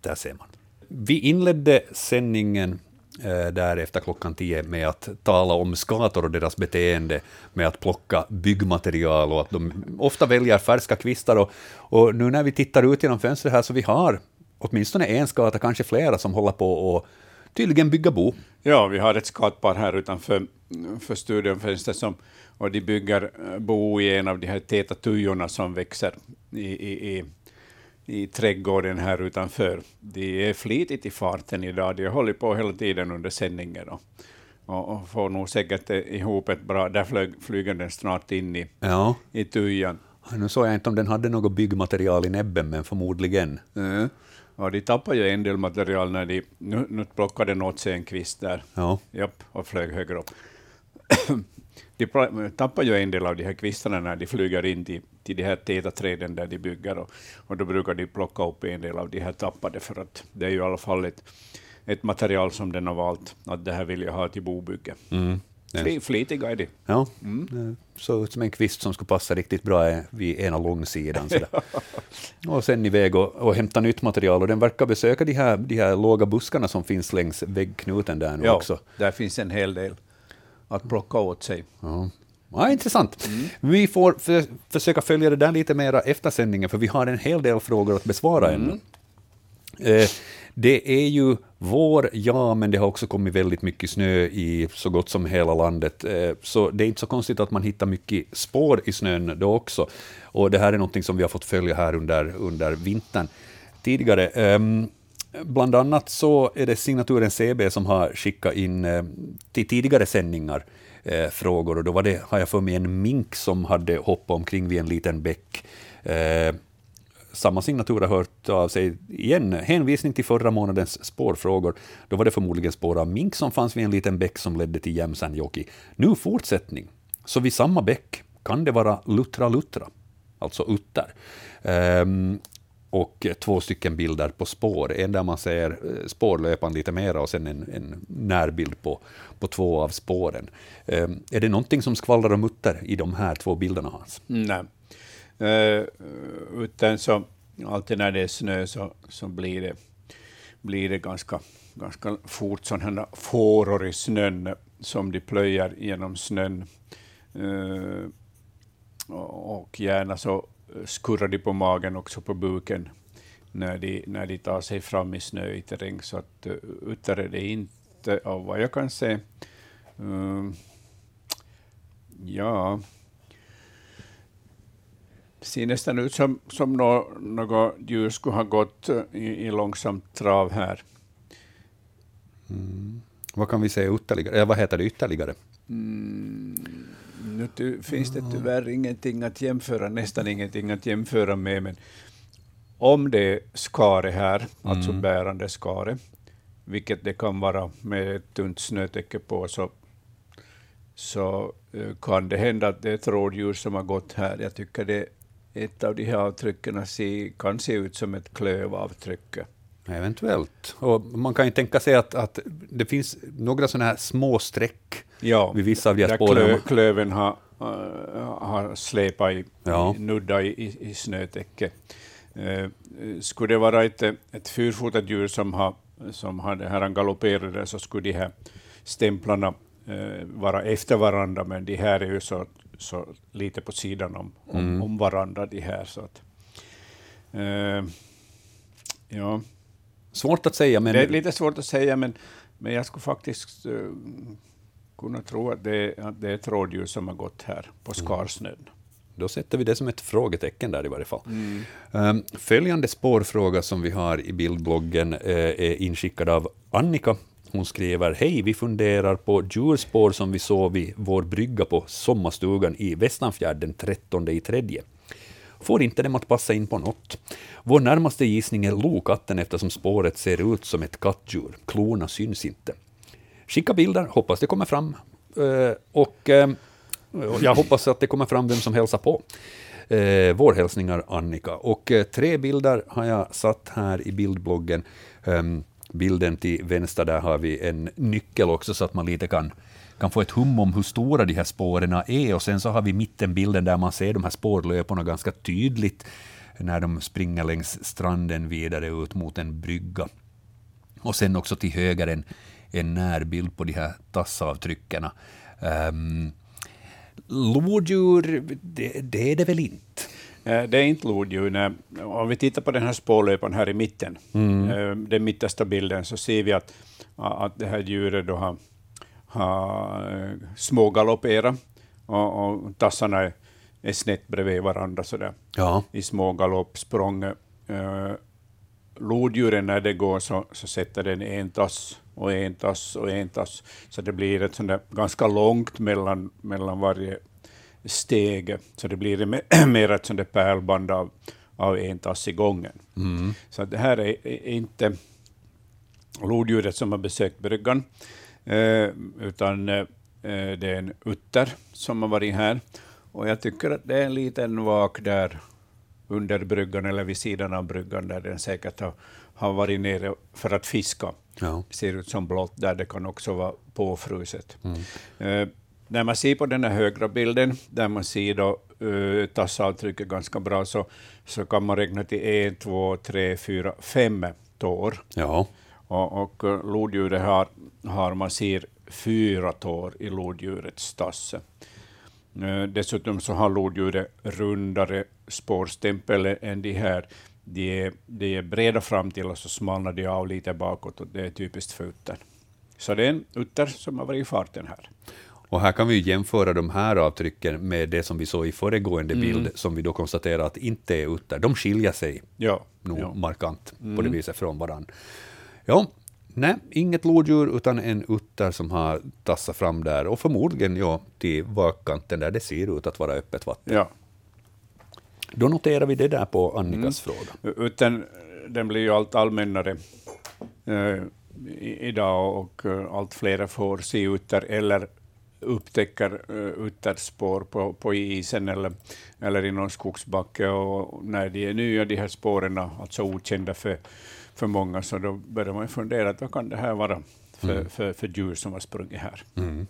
där ser man. Vi inledde sändningen Eh, där efter klockan tio med att tala om skator och deras beteende med att plocka byggmaterial och att de ofta väljer färska kvistar. Och, och nu när vi tittar ut genom fönstret här så vi har åtminstone en skata, kanske flera, som håller på och tydligen bygga bo. Ja, vi har ett skatpar här utanför för studionfönstret som och de bygger eh, bo i en av de här täta tujorna som växer i, i, i i trädgården här utanför. De är flitigt i farten idag. De har hållit på hela tiden under sändningen och, och, får nog säkert ihop ett bra... Där flög, flyger den snart in i, ja. i tujan. Nu såg jag inte om den hade något byggmaterial i näbben, men förmodligen. Mm. Ja, de tappade ju en del material när de... Nu, nu plockade den åt sig en kvist där. Ja. Japp, och flög högre upp. De tappar ju en del av de här kvistarna när de flyger in till, till de här täta träden där de bygger, och, och då brukar de plocka upp en del av de här tappade, för att det är ju i alla fall ett, ett material som den har valt, att det här vill jag ha till bobygge. Mm. Fli, flitiga är de. Ja, mm. så ut som en kvist som skulle passa riktigt bra vid ena långsidan. och sen iväg och, och hämta nytt material. Och den verkar besöka de här, de här låga buskarna som finns längs väggknuten där nu ja, också. där finns en hel del att plocka åt sig. Ja. Ja, intressant. Mm. Vi får för, försöka följa det där lite mera efter sändningen, för vi har en hel del frågor att besvara mm. ännu. Eh, det är ju vår, ja, men det har också kommit väldigt mycket snö i så gott som hela landet. Eh, så det är inte så konstigt att man hittar mycket spår i snön då också. Och det här är något som vi har fått följa här under, under vintern tidigare. Bland annat så är det signaturen CB som har skickat in eh, till tidigare sändningar eh, frågor och då var det, har jag för mig, en mink som hade hoppat omkring vid en liten bäck. Eh, samma signatur har hört av sig igen. Hänvisning till förra månadens spårfrågor. Då var det förmodligen spår av mink som fanns vid en liten bäck som ledde till Jämsänjoki. Nu fortsättning. Så vid samma bäck kan det vara Luttra Luttra. alltså utter. Um, ehm, och eh, två stycken bilder på spår. En där man ser eh, spårlöpan lite mera och sen en, en närbild på, på två av spåren. Um, är det någonting som skvallrar och utter i de här två bilderna, Hans? Nej. Uh, utan så, alltid när det är snö så, så blir, det, blir det ganska, ganska fort sådana fåror i snön som de plöjer genom snön. Uh, och gärna så skurrar de på magen också på buken när de, när de tar sig fram i snöig terräng. Så att uh, utter är det inte, av vad jag kan se. Uh, ja, det ser nästan ut som, som något, något djur skulle ha gått i, i långsamt trav här. Mm. Vad kan vi säga ytterligare? vad heter det ytterligare? Mm, nu finns det tyvärr ingenting att jämföra, nästan ingenting att jämföra med, men om det är skare här, alltså mm. bärande skare, vilket det kan vara med ett tunt snötäcke på, så, så eh, kan det hända att det är ett rådjur som har gått här. Jag tycker det ett av de här avtrycken se, kan se ut som ett klövavtryck. Eventuellt. Och man kan ju tänka sig att, att det finns några sådana här små streck ja, vid vissa av de här spåren. Klö, klöven har, uh, har släpat i, ja. nudda i, i, i snötäcket. Uh, skulle det vara ett, ett fyrfotat djur som har, som har det här galopperade så skulle de här stämplarna uh, vara efter varandra, men de här är ju så, så lite på sidan om, om, mm. om varandra. De här, så att, ja. Svårt att säga. Men... Det är lite svårt att säga, men, men jag skulle faktiskt uh, kunna tro att det, att det är ett rådjur som har gått här på mm. Skarsnön. Mm. Då sätter vi det som ett frågetecken där i varje fall. Mm. Um, följande spårfråga som vi har i bildbloggen uh, är inskickad av Annika. Hon skriver Hej, vi funderar på djurspår som vi såg vid vår brygga på sommarstugan i Västanfjärd den 13 i tredje får inte dem att passa in på något. Vår närmaste gissning är lokatten eftersom spåret ser ut som ett kattdjur. Klorna syns inte. Skicka bilder, hoppas det kommer fram. Eh, och eh, jag hoppas att det kommer fram vem som hälsar på. Eh, vår hälsningar Annika. Och eh, tre bilder har jag satt här i bildbloggen. Ehm, bilden till vänster, där har vi en nyckel också så att man lite kan kan få ett hum om hur stora de här spåren är. Och sen så har vi mittenbilden där man ser de här spårlöporna ganska tydligt när de springer längs stranden vidare ut mot en brygga. Och sen också till höger en, en närbild på de här tassavtrycken. Um, lodjur, det, det, är det väl inte? Eh, det är inte lodjur. Om vi tittar på den här spårlöparen här i mitten, mm. Eh, den mittersta bilden, så ser vi att, att det här djuret då har har eh, smågalopperat och, och tassarna är, är snett bredvid varandra sådär, ja. i små galoppsprång. Uh, lodjuren när det går så, så sätter den en tass och en tass och en tass, så det blir ett sånt ganska långt mellan, mellan varje steg, så det blir mer ett sånt pärlband av, av en tass i gången. Mm. Så det här är, är inte lodjuret som har besökt bryggan, utan eh, det är en utter som har varit här. Och jag tycker att det är en liten vak där under bryggan eller vid sidan av bryggan där den säkert har, har varit nere för att fiska. Ja. Det ser ut som blått där, det kan också vara påfruset. Mm. Eh, när man ser på den här högra bilden, där man ser då, uh, tassavtrycket ganska bra, så, så kan man räkna till en, två, tre, fyra, fem tår. Ja. Och, och lodjuret har har man ser fyra tår i lodjurets tasse. Eh, dessutom så har lodjuret rundare spårstämpel än de här. De är, de är breda fram till och så smalnar de av lite bakåt och det är typiskt för uttern. Så det är en utter som har varit i farten här. Och här kan vi jämföra de här avtrycken med det som vi såg i föregående mm. bild, som vi då konstaterar att inte är utter. De skiljer sig ja, nog ja. markant på det mm. viset från varandra. Ja, Nej, inget lodjur utan en utter som har tassat fram där och förmodligen ja, till vakkanten där det ser ut att vara öppet vatten. Ja. Då noterar vi det där på Annikas mm. fråga. Utan, den blir ju allt allmännare eh, idag och eh, allt fler får se utter eller upptäcker uh, utterspår på, på isen eller, eller i någon skogsbacke. Och när de är nya, de här spåren, alltså okända för, för många, så då börjar man fundera, vad kan det här vara för, mm. för, för djur som har sprungit här? Mm.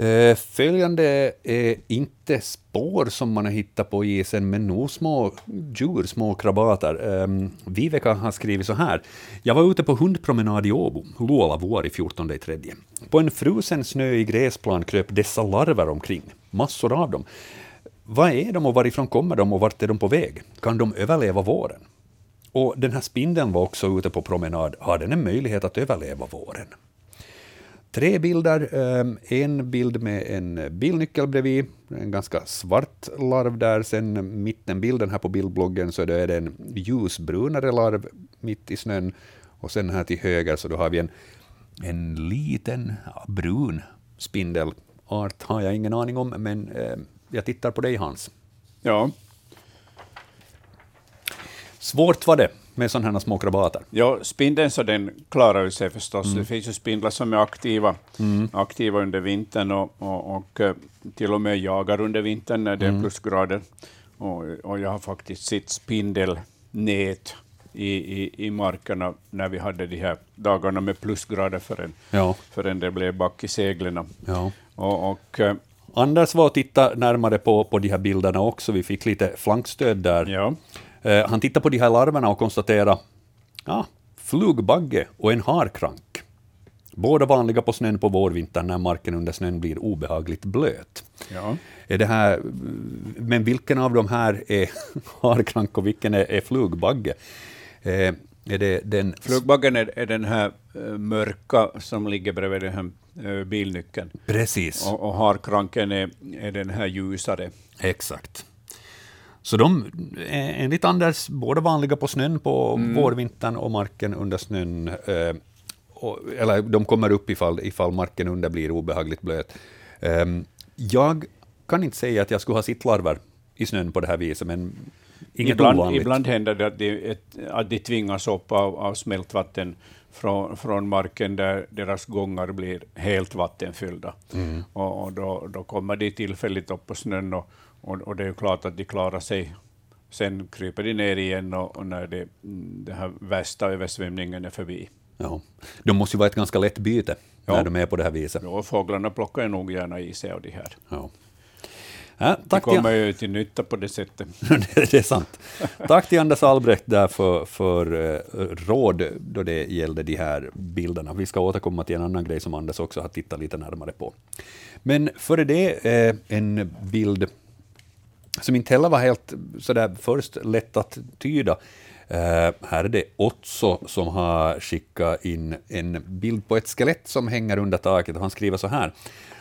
Eh, följande är inte spår som man har hittat på isen, men nog små djur, små krabater. Um, Viveka har skrivit så här. Jag var ute på hundpromenad i Åbo, Luola vår i 14 tredje. På en frusen snöig gräsplan kröp dessa larver omkring, massor av dem. Vad är de och varifrån kommer de och vart är de på väg? Kan de överleva våren? Och den här spindeln var också ute på promenad. Har den en möjlighet att överleva våren? tre bilder. Eh, en bild med en bilnyckel bredvid, en ganska svart larv där. Sen mittenbilden här på bildbloggen så är det en ljusbrunare larv mitt i snön. Och sen här till höger så då har vi en, en liten brun spindelart, har jag ingen aning om, men eh, jag tittar på dig Hans. Ja. Svårt var det med sådana här små krabater? Ja, spindeln så den klarar sig förstås. Mm. Det finns ju spindlar som är aktiva, mm. aktiva under vintern och, och, och, eh, till och med jagar under vintern när det är mm. plusgrader. Och, och jag har faktiskt sett spindelnät i, i, i markerna när vi hade de här dagarna med plusgrader förrän, ja. förrän det blev back i seglen. Ja. Och, och, eh, Anders var och tittade närmare på, på de här bilderna också. Vi fick lite flankstöd där. Ja. Eh, han tittade på de här larverna och konstaterade ja, flugbagge och en harkrank. Båda vanliga på snön på vårvintern när marken under snön blir obehagligt blöt. Ja. Är det här, men vilken av de här är harkrank och vilken är, är flugbagge? Eh, är det den... Flugbaggen är, är den här uh, mörka som ligger bredvid den här uh, bilnyckeln. Precis. Och, och harkranken är, är den här ljusare. Exakt. Så de är enligt Anders både vanliga på snön på mm. vårvintern och marken under snön. Eh, och, eller de kommer upp ifall, ifall marken under blir obehagligt blöt. Eh, jag kan inte säga att jag skulle ha sett larver i snön på det här viset, men inget ibland, ovanligt. Ibland händer det att de, ett, att de tvingas upp av, av smältvatten från, från marken där deras gångar blir helt vattenfyllda. Mm. Och, och då, då kommer de tillfälligt upp på snön och, och, och, det är ju klart att de klarar sig. Sen kryper de ner igen och, och när det, den här värsta översvämningen är förbi. Ja. De måste ju vara ett ganska lätt byte ja. när de är på det här viset. Ja, fåglarna plockar nog gärna i sig av de här. Ja. Ja, tack de kommer ju till nytta på det sättet. det är sant. Tack till Anders Albrecht där för, för uh, råd då det gällde de här bilderna. Vi ska återkomma till en annan grej som Anders också har tittat lite närmare på. Men före det uh, en bild som inte heller var helt sådär först lätt att tyda. Uh, här är det Otso som har skickat in en bild på ett skelett som hänger under taket och han skriver så här.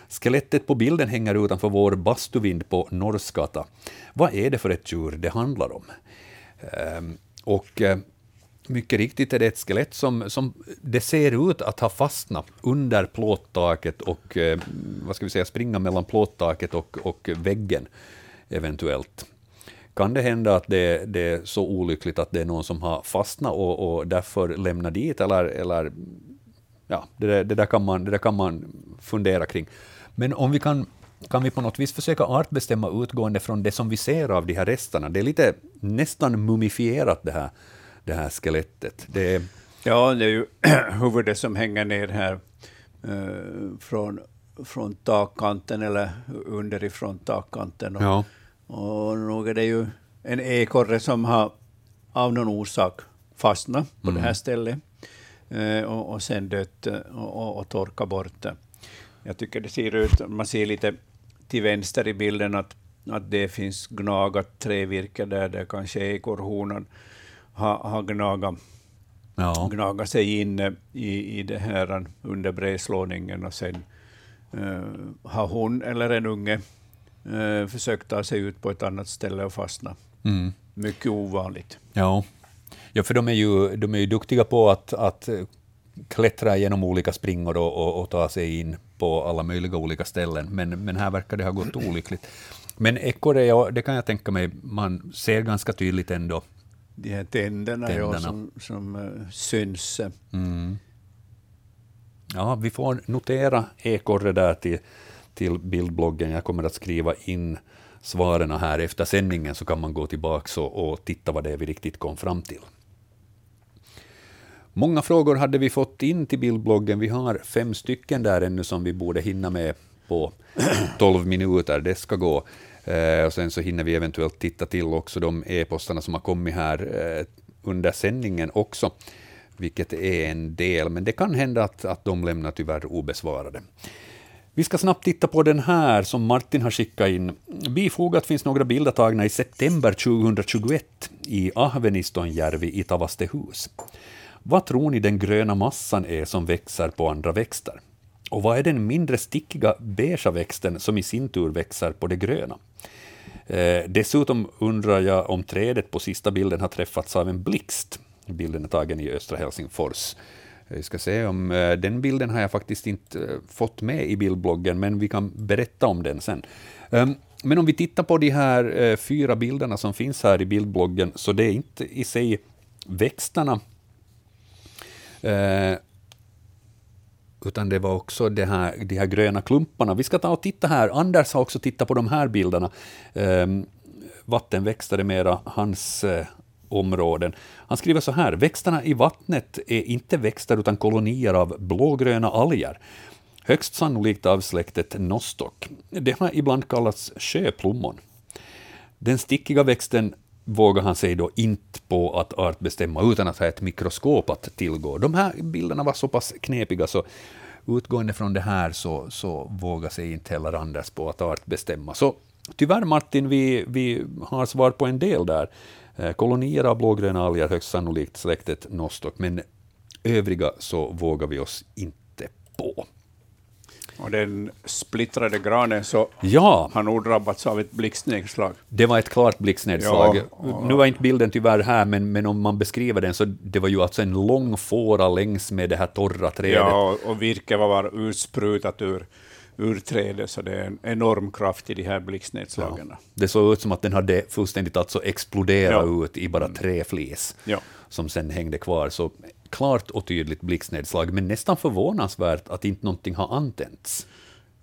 Skelettet på bilden hänger utanför vår bastuvind på Norrskata. Vad är det för ett djur det handlar om? Uh, och uh, mycket riktigt är det ett skelett som, som det ser ut att ha fastnat under plåttaket och eh, vad ska vi säga, springa mellan plåttaket och, och väggen eventuellt. Kan det hända att det, det, är så olyckligt att det är någon som har fastnat och, och därför lämnar dit, eller, eller ja, det, där, det, där kan man, det där kan man fundera kring. Men om vi kan kan vi på något vis försöka artbestämma utgående från det som vi ser av de här resterna? Det är lite nästan mumifierat det här, det här skelettet. Det är... Ja, det är ju huvudet som hänger ner här uh, från, från takkanten eller underifrån takkanten. Och, ja. Och nog är det ju en ekorre som har av någon orsak fastnat på mm. det här stället eh, och, och sen dött eh, och, och torkat bort. Jag tycker det ser ut, man ser lite till vänster i bilden att, att det finns gnagat trävirke där, där kanske ekorrhonan har, har gnagat, ja. gnagat sig in i, i det här under bredslåningen och sen uh, har hon eller en unge eh, försökt ta sig ut på ett annat ställe och fastna. Mm. Mycket ovanligt. Ja. ja, för de är ju, de är ju duktiga på att, att klättra genom olika springor och, och, och, ta sig in på alla möjliga olika ställen, men, men här verkar det ha gått olyckligt. Men ekorre, ja, det kan jag tänka mig, man ser ganska tydligt ändå. De här tänderna, tänderna. Ja, som, som uh, syns. Mm. Ja, vi får notera ekorre där till, till bildbloggen. Jag kommer att skriva in svaren här efter sändningen, så kan man gå tillbaka och, och titta vad det är vi riktigt kom fram till. Många frågor hade vi fått in till bildbloggen. Vi har fem stycken där ännu som vi borde hinna med på 12 minuter. Det ska gå. Eh, och sen så hinner vi eventuellt titta till också de e-postarna som har kommit här eh, under sändningen också, vilket är en del, men det kan hända att, att de lämnar tyvärr obesvarade. Vi ska snabbt titta på den här som Martin har skickat in. Bifogat finns några bilder tagna i september 2021 i Ahvenistonjärvi i Tavastehus. Vad tror ni den gröna massan är som växer på andra växter? Och vad är den mindre stickiga beigea växten som i sin tur växer på det gröna? Eh, dessutom undrar jag om trädet på sista bilden har träffats av en blixt. Bilden är tagen i östra Helsingfors. Vi ska se om eh, den bilden har jag faktiskt inte eh, fått med i bildbloggen, men vi kan berätta om den sen. Ehm, men om vi tittar på de här eh, fyra bilderna som finns här i bildbloggen, så det är inte i sig växterna utan det var också det här, de här gröna klumparna. Vi ska ta och titta här. Anders har också tittat på de här bilderna. Ehm, vattenväxter är mera hans områden. Han skriver så här, växterna i vattnet är inte växter utan kolonier av blågröna alger. Högst sannolikt av släktet nostock. Det har ibland kallats sjöplommon. Den stickiga växten vågar han sig då inte på att artbestämma utan att ha ett mikroskop att tillgå. De här bilderna var så pass knepiga så utgående från det här så, så vågar sig inte heller Anders på att artbestämma. Så tyvärr Martin, vi, vi har svar på en del där. Eh, kolonier av blågröna alger, högst sannolikt släktet nostock, men övriga så vågar vi oss inte på. Och den splittrade granen så ja. har nog drabbats av ett blixtnedslag. Det var ett klart blixtnedslag. Ja, nu var inte bilden tyvärr här, men, men om man beskriver den så det var ju alltså en lång fåra längs med det här torra trädet. Ja, och virket var utsprutat ur ur trädet, så det är en enorm kraft i de här blixtnedslagen. Ja. Det såg ut som att den hade fullständigt alltså exploderat ja. ut i bara träflis, ja. som sen hängde kvar. Så klart och tydligt blixtnedslag, men nästan förvånansvärt att inte någonting har antänts.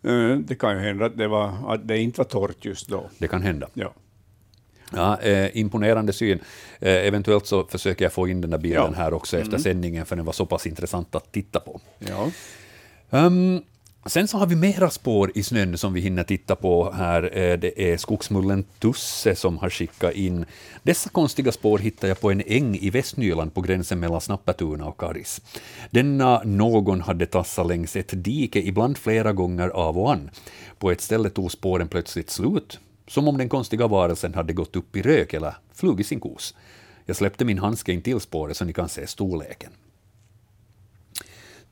Eh, det kan ju hända att det, var, att det inte var torrt just då. Det kan hända. Ja. Ja, eh, imponerande syn. Eh, eventuellt så försöker jag få in den där bilden ja. här också efter mm. sändningen, för den var så pass intressant att titta på. Ja. Um, Sen så har vi mera spår i snön som vi hinner titta på här. Eh, det är skogsmullen Tusse som har skickat in. Dessa konstiga spår hittar jag på en äng i Västnyland på gränsen mellan Snappatuna och Karis. Denna någon hade tassat längs ett dike, ibland flera gånger av och an. På ett ställe tog spåren plötsligt slut, som om den konstiga varelsen hade gått upp i rök eller flugit sin kos. Jag släppte min handske in till spåret så ni kan se storleken.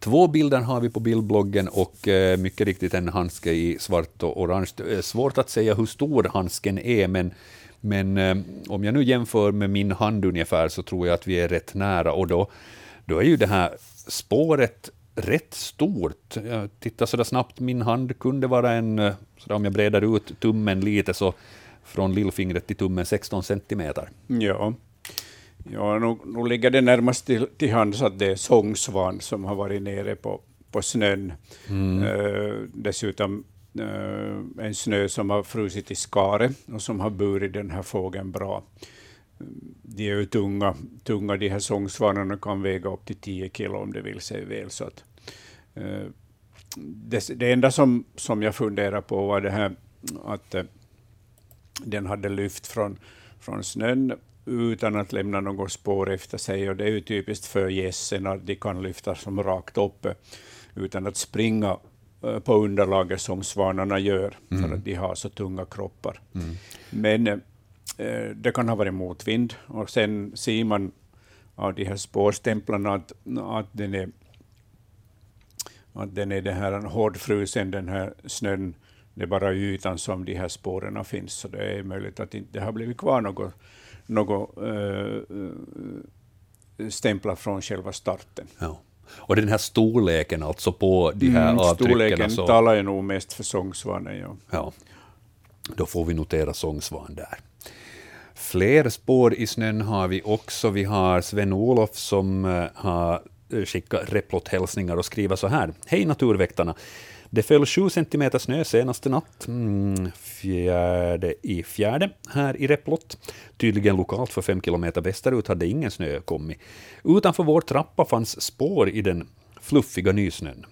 Två bilder har vi på bildbloggen och eh, mycket riktigt en handske i svart och orange. Det är svårt att säga hur stor handsken är, men, men eh, om jag nu jämför med min hand ungefär så tror jag att vi är rätt nära och då, då är ju det här spåret rätt stort. Jag tittar sådär snabbt, min hand kunde vara en, eh, sådär om jag breder ut tummen lite, så från lillfingret till tummen 16 centimeter. Ja. Ja, nog, nog ligger det närmast till, till hands att det är sångsvan som har varit nere på, på snön. Mm. Uh, dessutom uh, en snö som har frusit i skare och som har burit den här fågeln bra. De är ju tunga, tunga de här sångsvanarna kan väga upp till 10 kilo om det vill sig väl. Så att, uh, det, det enda som, som jag funderar på var det här att den hade lyft från, från snön utan att lämna något spår efter sig. Och det är ju typiskt för gässen att de kan lyfta som rakt upp utan att springa eh, på underlaget som svanarna gör, mm. för att de har så tunga kroppar. Mm. Men eh, det kan ha varit motvind, och sen ser man av de här spårstämplarna att, att den är att den är det här hårdfrusen, den här snön, det är bara ytan som de här spåren finns, så det är möjligt att det inte har blivit kvar något något äh, stämplar från själva starten. Ja. Och den här storleken alltså på de här mm, avtrycken? Storleken så... talar ju nog mest för sångsvanen. Ja. ja. Då får vi notera sångsvan där. Fler spår i snön har vi också. Vi har Sven-Olof som har skicka replot-hälsningar och skriva så här. Hej naturväktarna! Det föll 7 centimeter snö senaste natt, mm, fjärde i fjärde, här i Replot. Tydligen lokalt för fem kilometer västerut hade ingen snö kommit. Utanför vår trappa fanns spår i den fluffiga nysnön.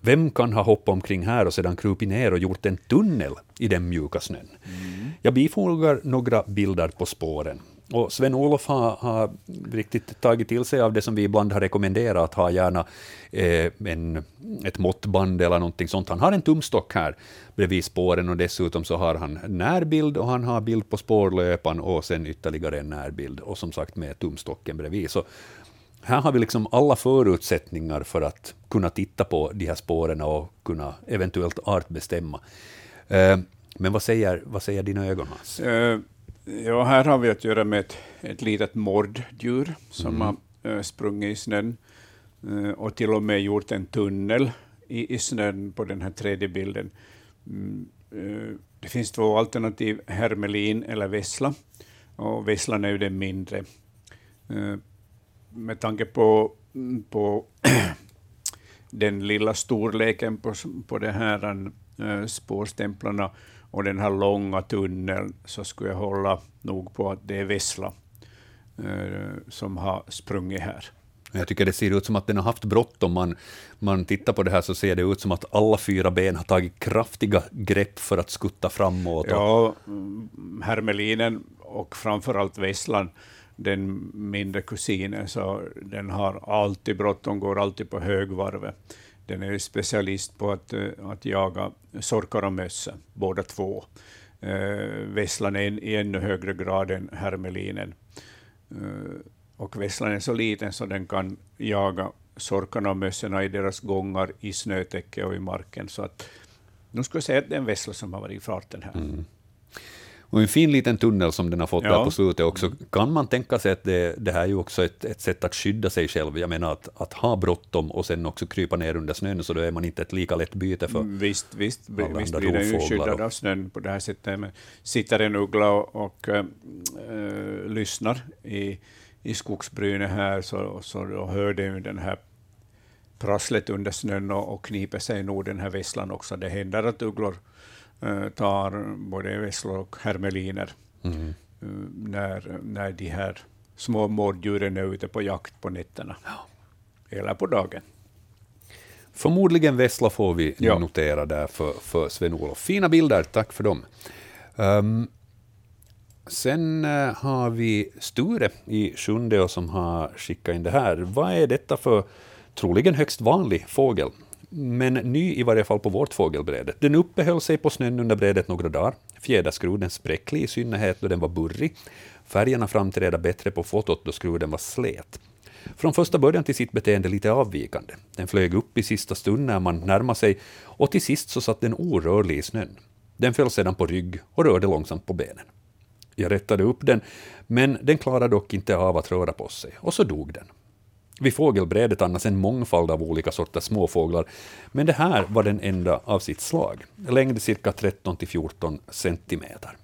Vem kan ha hoppat omkring här och sedan krupit ner och gjort en tunnel i den mjuka snön? Mm. Jag bifogar några bilder på spåren. Och Sven-Olof har, har, riktigt tagit till sig av det som vi ibland har rekommenderat, att ha gärna eh, en, ett måttband eller någonting sånt. Han har en tumstock här bredvid spåren och dessutom så har han närbild och han har bild på spårlöpan och sen ytterligare en närbild och som sagt med tumstocken bredvid. Så här har vi liksom alla förutsättningar för att kunna titta på de här spåren och kunna eventuellt artbestämma. Eh, men vad säger, vad säger dina ögon, Hans? Eh, Ja, här har vi att göra med ett, ett litet morddjur som mm. har uh, sprungit i snön uh, och till och med gjort en tunnel i, i snön på den här tredje bilden. Mm, det finns två alternativ, hermelin eller vessla. Och vesslan är ju den mindre med tanke på, på den lilla storleken på, på de här spårstämplarna och den här långa tunneln så skulle jag hålla nog på att det är Vessla äh, som har sprungit här. Jag tycker det ser ut som att den har haft bråttom. Man, man tittar på det här så ser det ut som att alla fyra ben har tagit kraftiga grepp för att skutta framåt. Ja, mm, hermelinen och framförallt Vesslan den mindre kusinen, så den har alltid bråttom, går alltid på högvarvet. Den är specialist på att, eh, att jaga sorkar och möss, båda två. Eh, Vesslan är i ännu högre grad än hermelinen. Eh, och Vesslan är så liten så den kan jaga sorkarna och mössorna i deras gångar i snötäcke och i marken. Så att, nu ska jag säga att det är en vessla som har varit i farten här. Mm. Och en fin liten tunnel som den har fått ja. där på slutet också. Kan man tänka sig att det, det här är ju också ett, ett sätt att skydda sig själv? Jag menar att, att ha bråttom och sen också krypa ner under snön, så då är man inte ett lika lätt byte för Visst, visst, visst blir den ju skyddad av snön på det här sättet. Men sitter en uggla och, och äh, lyssnar i, i skogsbrynet här, så, så då hör den ju den här prasslet under snön och, och kniper sig nog den här vesslan också. Det händer att ugglor tar både vesslor och hermeliner mm. Eh, när, när de här små mårddjuren är ute på jakt på nätterna. Ja. Eller på dagen. Förmodligen vessla får vi ja. notera där för, för Sven-Olof. Fina bilder, tack för dem. Um, sen uh, har vi Sture i Sjunde som har skickat in det här. Vad är detta för troligen högst vanlig fågel? Men ny i varje fall på vårt fågelbräde. Den uppehöll sig på snön under brädet några dagar. Fjäderskroden spräcklig i synnerhet då den var burrig. Färgerna framträda bättre på fotot då skruden var slät. Från första början till sitt beteende lite avvikande. Den flög upp i sista stund när man närmade sig och till sist så satt den orörlig i snön. Den föll sedan på rygg och rörde långsamt på benen. Jag rättade upp den, men den klarade dock inte av att röra på sig, och så dog den. Vid fågelbrädet annars en mångfald av olika sorters småfåglar, men det här var den enda av sitt slag. Längd cirka 13 till 14 centimeter.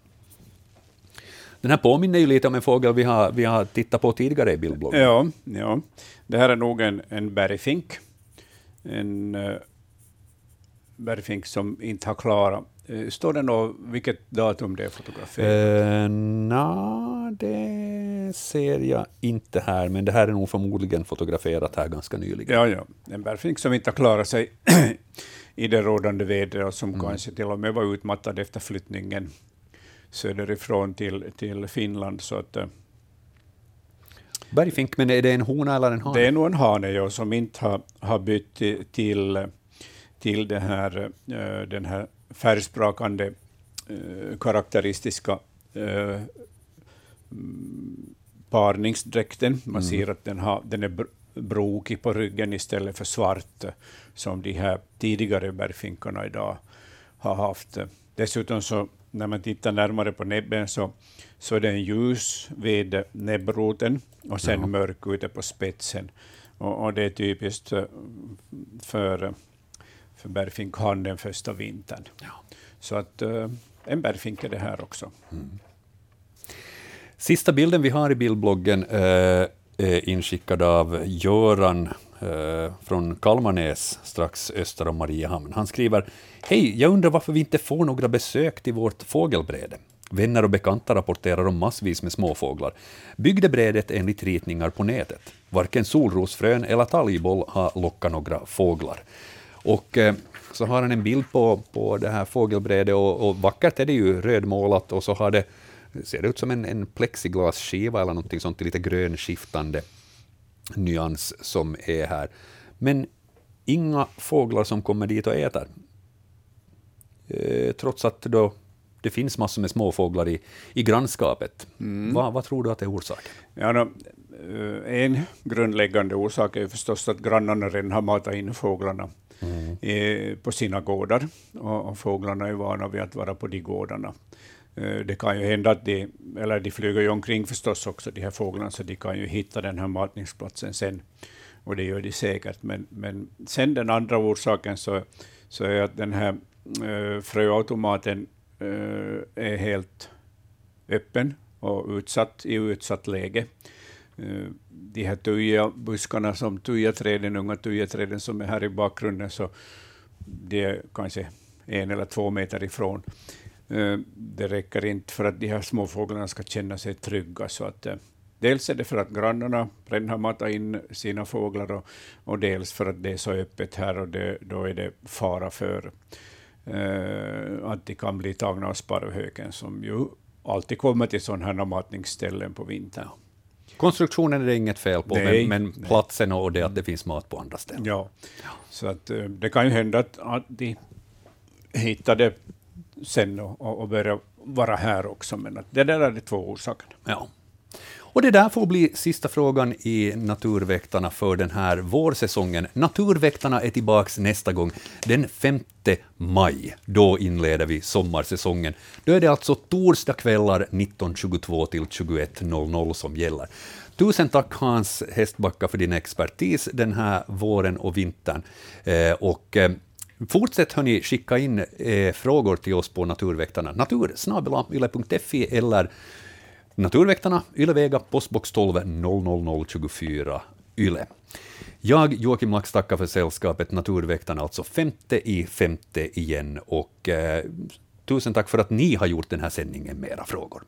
Den här påminner ju lite om en fågel vi har, vi har tittat på tidigare i bildbloggen. Ja, ja. det här är nog en, en bergfink. En uh, bergfink som inte har klarat står det något vilket datum det är fotograferat? Uh, Nej, det ser jag inte här, men det här är nog förmodligen fotograferat här ganska nyligen. Ja, ja. En bärfink som inte har klarat sig i det rådande vädret och som mm. kanske till och med var utmattad efter flyttningen söderifrån till, till Finland. Så att, uh, Bergfink, men är det en hona eller en hane? Det är nog en hane, ja, som inte har, har bytt till, till det här, uh, den här färgsprakande eh, karaktäristiska eh, parningsdräkten. Man mm. ser att den, har, den är brokig på ryggen istället för svart, som de här tidigare bärfinkarna idag har haft. Dessutom så när man tittar närmare på näbben så, så är den ljus vid näbbroten och sen ja. mörk ute på spetsen. Och, och, det är typiskt för, för bärfink den första vintern. Ja. Så att uh, en bärfink är det här också. Mm. Sista bilden vi har i bildbloggen uh, är inskickad av Göran eh, från Kalmarnäs, strax öster om Mariehamn. Han skriver Hej, jag undrar varför vi inte får några besök till vårt fågelbräde. Vänner och bekanta rapporterar om massvis med småfåglar. Byggde brädet enligt ritningar på nätet. Varken solrosfrön eller talgboll har lockat några fåglar. Och eh, så har han en bild på, på det här fågelbrädet och, och vackert är det ju, rödmålat och så har det, ser det ut som en, en plexiglasskiva eller någonting sånt, lite grönskiftande nyans som är här. Men inga fåglar som kommer dit och äter. Eh, trots att då det finns massor med småfåglar i, i grannskapet. Mm. Va, vad tror du att det är orsaken? Ja, no, eh, en grundläggande orsak är förstås att grannarna redan har matat in fåglarna mm. på sina gårdar, och, och, fåglarna är vana vid att vara på de gårdarna. Eh, det kan ju hända att de, eller de flyger ju omkring förstås också, de här fåglarna, så de kan ju hitta den här matningsplatsen sen, och det gör de säkert. Men, men sen den andra orsaken så, så är att den här äh, fröautomaten äh, är helt öppen och utsatt, i utsatt läge. Äh, de här tujabuskarna, som tujaträden, unga tujaträden som är här i bakgrunden, så det är kanske en eller två meter ifrån. Eh, det räcker inte för att de här småfåglarna ska känna sig trygga. Så att, eh, dels är det för att grannarna redan har matat in sina fåglar och, och dels för att det är så öppet här och det, då är det fara för eh, att de kan bli tagna av sparvhöken som ju alltid kommer till sådana här matningsställen på vintern. Konstruktionen är det inget fel på, nej, men, men platsen och det att det finns mat på andra ställen. Ja, så att, eh, det kan ju hända att, att de hittade sen och, och börja vara här också. Men att det där är de två orsakerna. Ja. Och det där får bli sista frågan i Naturväktarna för den här vårsäsongen. Naturväktarna är tillbaka nästa gång den 5 maj. Då inleder vi sommarsäsongen. Då är det alltså torsdagskvällar 19.22 till 21.00 som gäller. Tusen tack Hans Hästbacka för din expertis den här våren och vintern. Eh, och eh, Fortsätt hörni skicka in eh, frågor till oss på Naturväktarna, natursnabelayle.fi eller Naturväktarna, Ylevega, postbox 12 00024 Yle. Jag, Joakim Lax, tackar för sällskapet Naturväktarna, alltså femte i femte igen, och eh, tusen tack för att ni har gjort den här sändningen med era frågor.